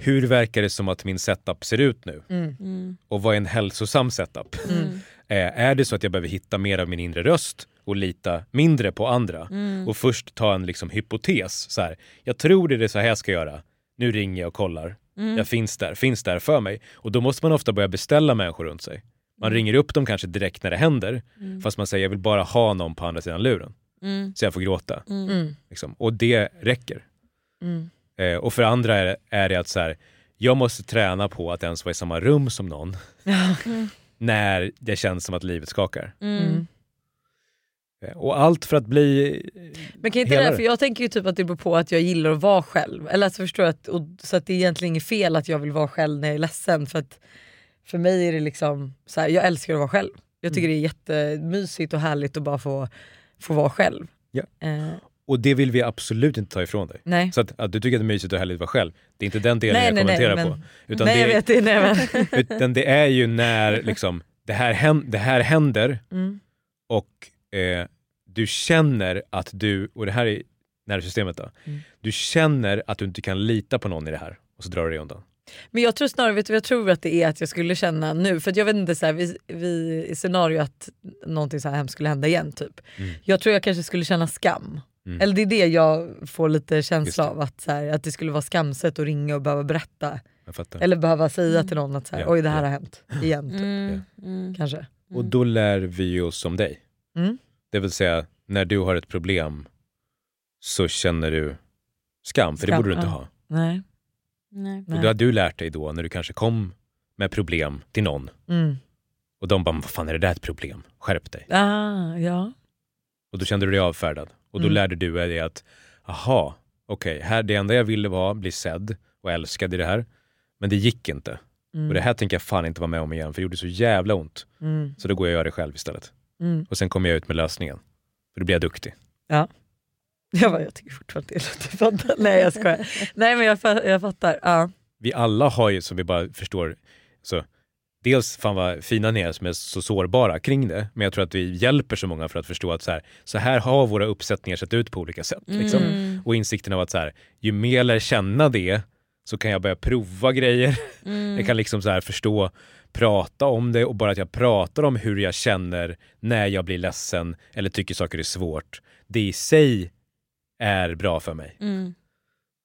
hur verkar det som att min setup ser ut nu? mm, Mm. Och vad är en hälsosam setup? mm, Eh, är det så att jag behöver hitta mer av min inre röst och lita mindre på andra? Mm. Och först ta en liksom hypotes. Så här, jag tror det är så här jag ska göra. Nu ringer jag och kollar. Mm. Jag finns där, finns där för mig. Och då måste man ofta börja beställa människor runt sig. Man ringer upp dem kanske direkt när det händer. Mm. Fast man säger jag vill bara ha någon på andra sidan luren. Mm. Så jag får gråta. Mm. mm, Liksom. Och det räcker. mm. Eh, och för andra är, är det att så här, jag måste träna på att ens vara i samma rum som någon Mm. När det känns som att livet skakar. Mm. Mm. Eh, Och allt för att bli Men kan inte det Helare. där, för jag tänker ju typ att det beror på att jag gillar att vara själv. Eller alltså förstår att, och, så att det är egentligen inget fel att jag vill vara själv när jag är ledsen. För att för mig är det liksom, så här, jag älskar att vara själv. Jag tycker det är jättemysigt och härligt att bara få, få vara själv. Ja. Eh, Och det vill vi absolut inte ta ifrån dig. nej. Så att, att du tycker att det är mysigt och härligt att vara själv, det är inte den delen Nej, jag nej, nej, kommenterar men- på. Utan, nej jag det, vet det. Nej, men. utan det är ju när liksom, det, här hän, det här händer Mm. och eh, du känner att du, och det här är nervsystemet då, Mm. du känner att du inte kan lita på någon i det här och så drar du dig undan. Men jag tror snarare, vet du jag tror att det är att jag skulle känna nu, för jag vet inte, så här, vi, vi, i scenario att någonting så här hemskt skulle hända igen typ. Mm. Jag tror jag kanske skulle känna skam. Mm. Eller det är det jag får lite känsla det. av, att, så här, att det skulle vara skamset att ringa och behöva berätta. Eller behöva säga till någon att så här, Ja, oj det här ja. har hänt igen. Typ, Mm. Mm. Kanske. Och då lär vi oss om dig. Mm. Det vill säga, när du har ett problem så känner du skam, för det Skam, borde du inte ja. ha. Nej. Nej. Och det har du lärt dig då när du kanske kom med problem till någon Mm. och de bara, vad fan är det där ett problem? Skärp dig. Ah, ja. Och då kände du dig avfärdad. Och då Mm. lärde du dig att, aha, okej, här det enda jag ville var bli sedd och älskad i det här. Men det gick inte. Mm. Och det här tänker jag fan inte vara med om igen för det gjorde så jävla ont. Mm. Så då går jag och gör det själv istället. Mm. Och sen kommer jag ut med lösningen. För då blir jag duktig. Jag, bara, jag tycker fortfarande det låter fattar. Nej jag skojar. Nej men jag, jag fattar. Ja. Vi alla har ju, som vi bara förstår, så dels fan vad fina ni är som är så sårbara kring det, men jag tror att vi hjälper så många för att förstå att så här, så här har våra uppsättningar sett ut på olika sätt. Liksom. Mm. Och insikten av att så här, ju mer jag lär känna det så kan jag börja prova grejer. Mm. Jag kan liksom så här förstå, prata om det och bara att jag pratar om hur jag känner när jag blir ledsen eller tycker saker är svårt. Det i sig är bra för mig. Mm.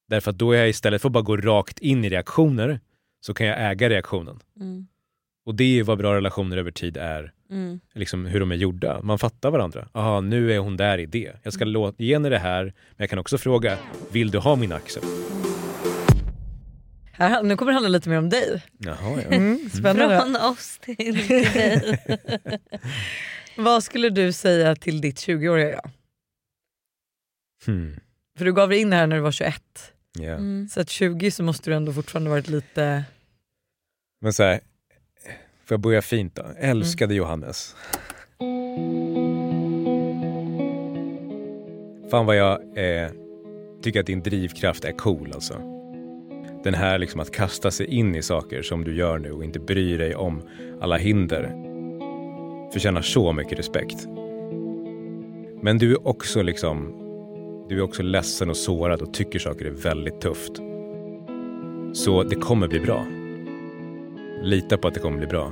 Därför att då är jag istället för att bara gå rakt in i reaktioner så kan jag äga reaktionen. Mm. Och det är ju vad bra relationer över tid är, Mm. liksom hur de är gjorda. Man fattar varandra. Jaha, nu är hon där i det. Jag ska låta, ge henne det här, men jag kan också fråga, vill du ha min axel? Här, nu kommer det handla lite mer om dig. Jaha, ja. Mm, spännande. Från oss till dig. Vad skulle du säga till ditt 20-åriga jag? Hmm. För du gav dig in här när du var 21. Ja. Mm. Så att 20 så måste du ändå fortfarande varit lite... Men så här, får jag börja fint då? Älskade Johannes. Fan vad jag eh, tycker att din drivkraft är cool alltså. Den här liksom att kasta sig in i saker som du gör nu och inte bry dig om alla hinder förtjänar så mycket respekt. Men du är också liksom, du är också ledsen och sårad och tycker saker är väldigt tufft. Så det kommer bli bra. Lita på att det kommer bli bra.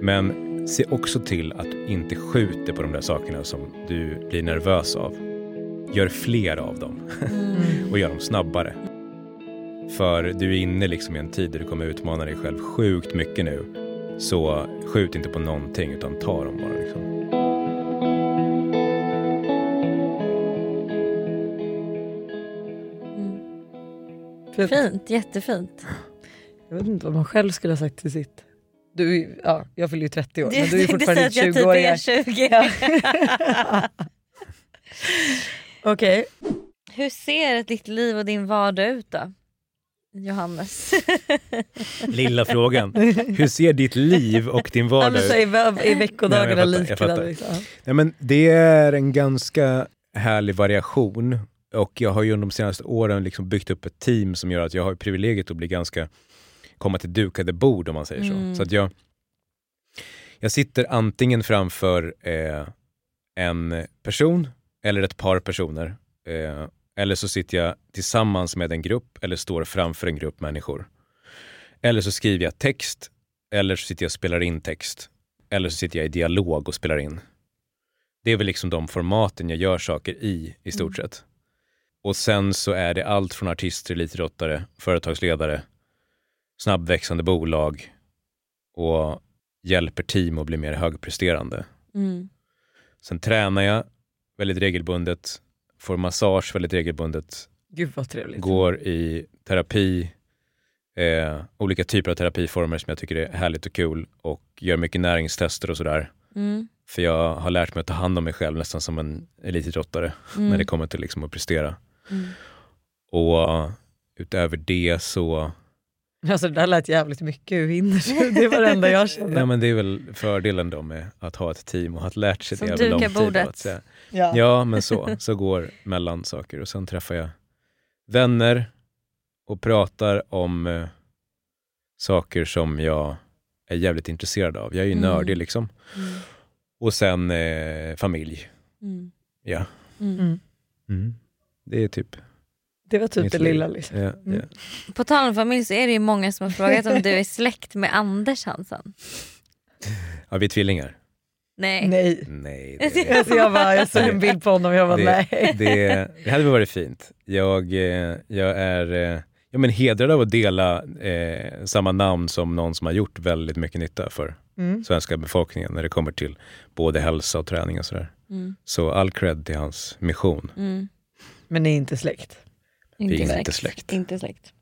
Men se också till att du inte skjuter på de där sakerna som du blir nervös av. Gör fler av dem och gör dem snabbare. För du är inne liksom i en tid där du kommer utmana dig själv sjukt mycket nu. Så skjut inte på någonting utan ta dem bara. Liksom. För Fint, jättefint. Jag vet inte vad man själv skulle ha sagt till sitt. Du, är ja, jag fyller ju 30 år men du är ju tänkte fortfarande säga att jag 20-åriga. typ är 20. Okej. Hur ser ditt liv och din vardag ut då? Johannes. Lilla frågan. Hur ser ditt liv och din Ja, vardag ut? i veckodagarna där, Liksom. Ja. Nej, men det är en ganska härlig variation och jag har ju under de senaste åren liksom byggt upp ett team som gör att jag har privilegiet att bli ganska komma till dukade bord om man säger så. Mm. Så att jag, jag sitter antingen framför eh, en person eller ett par personer eh, eller så sitter jag tillsammans med en grupp eller står framför en grupp människor. Eller så skriver jag text eller så sitter jag och spelar in text eller så sitter jag i dialog och spelar in. Det är väl liksom de formaten jag gör saker i, i stort sett. Och sen så är det allt från artister, elitidrottare, företagsledare, snabbväxande bolag och hjälper team att bli mer högpresterande. Mm. Sen tränar jag väldigt regelbundet, får massage väldigt regelbundet, Gud vad trevligt. går i terapi, eh, olika typer av terapiformer som jag tycker är härligt och kul och gör mycket näringstester och sådär. Mm. För jag har lärt mig att ta hand om mig själv nästan som en elitidrottare när det kommer till liksom att prestera. Mm. Och utöver det så, Alltså det där lät jävligt mycket, hur hinner du? Det var det enda jag kände. ja men det är väl fördelen då med att ha ett team och ha lärt sig Som det över lång tid. bordet. Att säga. Ja. Ja men så, så går mellan saker och sen träffar jag vänner och pratar om eh, saker som jag är jävligt intresserad av. Jag är ju Mm. nördig liksom. Mm. Och sen eh, familj. Mm. Ja. Mm. Mm. Det är typ Det var typ mitt det lilla. Liksom. Ja, Mm. ja. På tal om familj så är det ju många som har frågat om du är släkt med Anders Hansen. ja, vi är tvillingar. Nej. Nej. Nej, det, Alltså jag, bara, jag såg en bild på honom och jag bara det, nej. det, det hade väl varit fint. Jag, eh, jag är eh, ja, men hedrad av att dela eh, samma namn som någon som har gjort väldigt mycket nytta för Mm. svenska befolkningen när det kommer till både hälsa och träning och sådär. Mm. Så all cred till hans mission. Mm. Men ni är inte släkt. Vi är inte släkt. Inte släkt.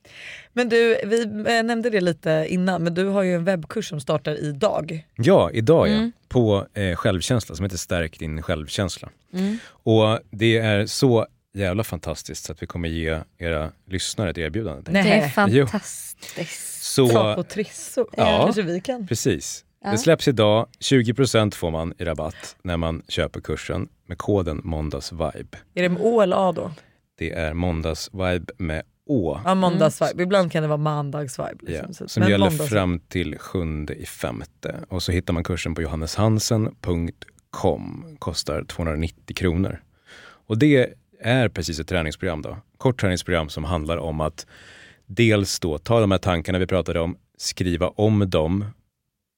Men du, vi nämnde det lite innan, men du har ju en webbkurs som startar idag. Ja, idag ja. Mm. På eh, självkänsla som heter Stärk din självkänsla. Mm. Och det är så jävla fantastiskt så att vi kommer ge era lyssnare ett erbjudande. Nej. Det är fantastiskt. Så, Ta på Trisso. Ja. Kanske vi kan. precis. Ja. Det släpps idag. 20% får man i rabatt när man köper kursen med koden måndagsvibe. Är det med Å eller A då? Det är måndagsvibe med Å. Ja måndagsvibe, ibland kan det vara mandagsvibe. Liksom. Så- som men gäller måndags- fram till 7 i femte. Och så hittar man kursen på johanneshansen.com. Kostar 290 kronor. Och det är precis ett träningsprogram då. Kort träningsprogram som handlar om att dels då ta de här tankarna vi pratade om, skriva om dem,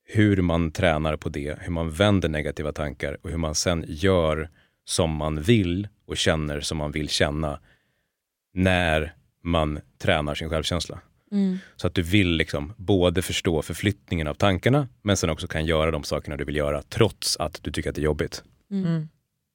hur man tränar på det, hur man vänder negativa tankar och hur man sen gör som man vill och känner som man vill känna när man tränar sin självkänsla. Mm. Så att du vill liksom både förstå förflyttningen av tankarna men sen också kan göra de sakerna du vill göra trots att du tycker att det är jobbigt. Mm.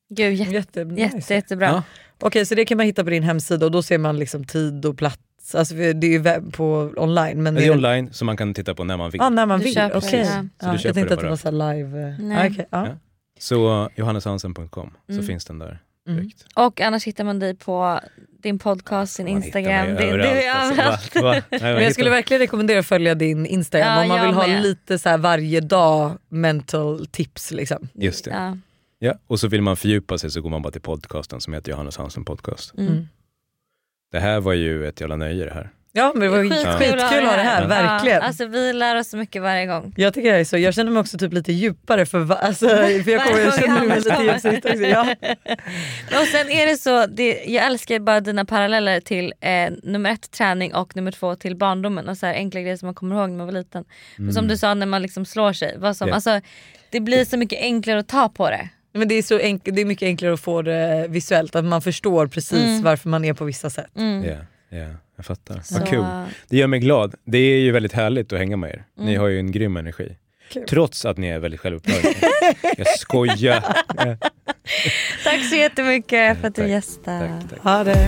Gud, jätte, Jätte, jätte, jättebra. Ja. Okej så det kan man hitta på din hemsida och då ser man liksom tid och plats. Alltså det är ju webb på online. Men Det är online så man kan titta på när man vill. Ja när man Du vill, okej. det, ja. Så Ja, jag tänkte det att det var live. eh, Nej. Ja, okej, ja. Ja. Så johanneshansen.com Mm. så finns den där Mm. Och annars hittar man dig på din podcast, din Man Instagram. det överallt, är alltså. överallt. Va? Va? Nej, Men jag skulle verkligen rekommendera att följa din Instagram Ja, om man vill ha med. lite så här varje dag mental tips. Liksom. Just det. Ja. Ja. Och så vill man fördjupa sig så går man bara till podcasten som heter Johannes Hansen podcast. Mm. Mm. Det här var ju ett jävla nöje det här. Ja men det var Skitkul skitkul, att ha det här, Ja. verkligen. Ja, alltså, vi lär oss så mycket varje gång. Jag tycker det är så, jag känner mig också typ lite djupare för, va- alltså, för jag, kommer, jag känner mig lite också. Ja. Och sen är det så, det, jag älskar bara dina paralleller till eh, nummer ett träning och nummer två till barndomen och så här enkla grejer som man kommer ihåg när man var liten. Och Som du sa när man liksom slår sig, vad som, Ja. alltså, det blir så mycket enklare att ta på det. Men det är, så enk- det är mycket enklare att få det visuellt, att man förstår precis Mm. varför man är på vissa sätt. Mm. Ja, ja, jag fattar. Så, Vad kul. Det gör mig glad. Det är ju väldigt härligt att hänga med er. Ni Mm. har ju en grym energi. Kul. Trots att ni är väldigt självupptagna. jag skojar. Ja, Tack så jättemycket för att du gästade. tack, tack. Ha det.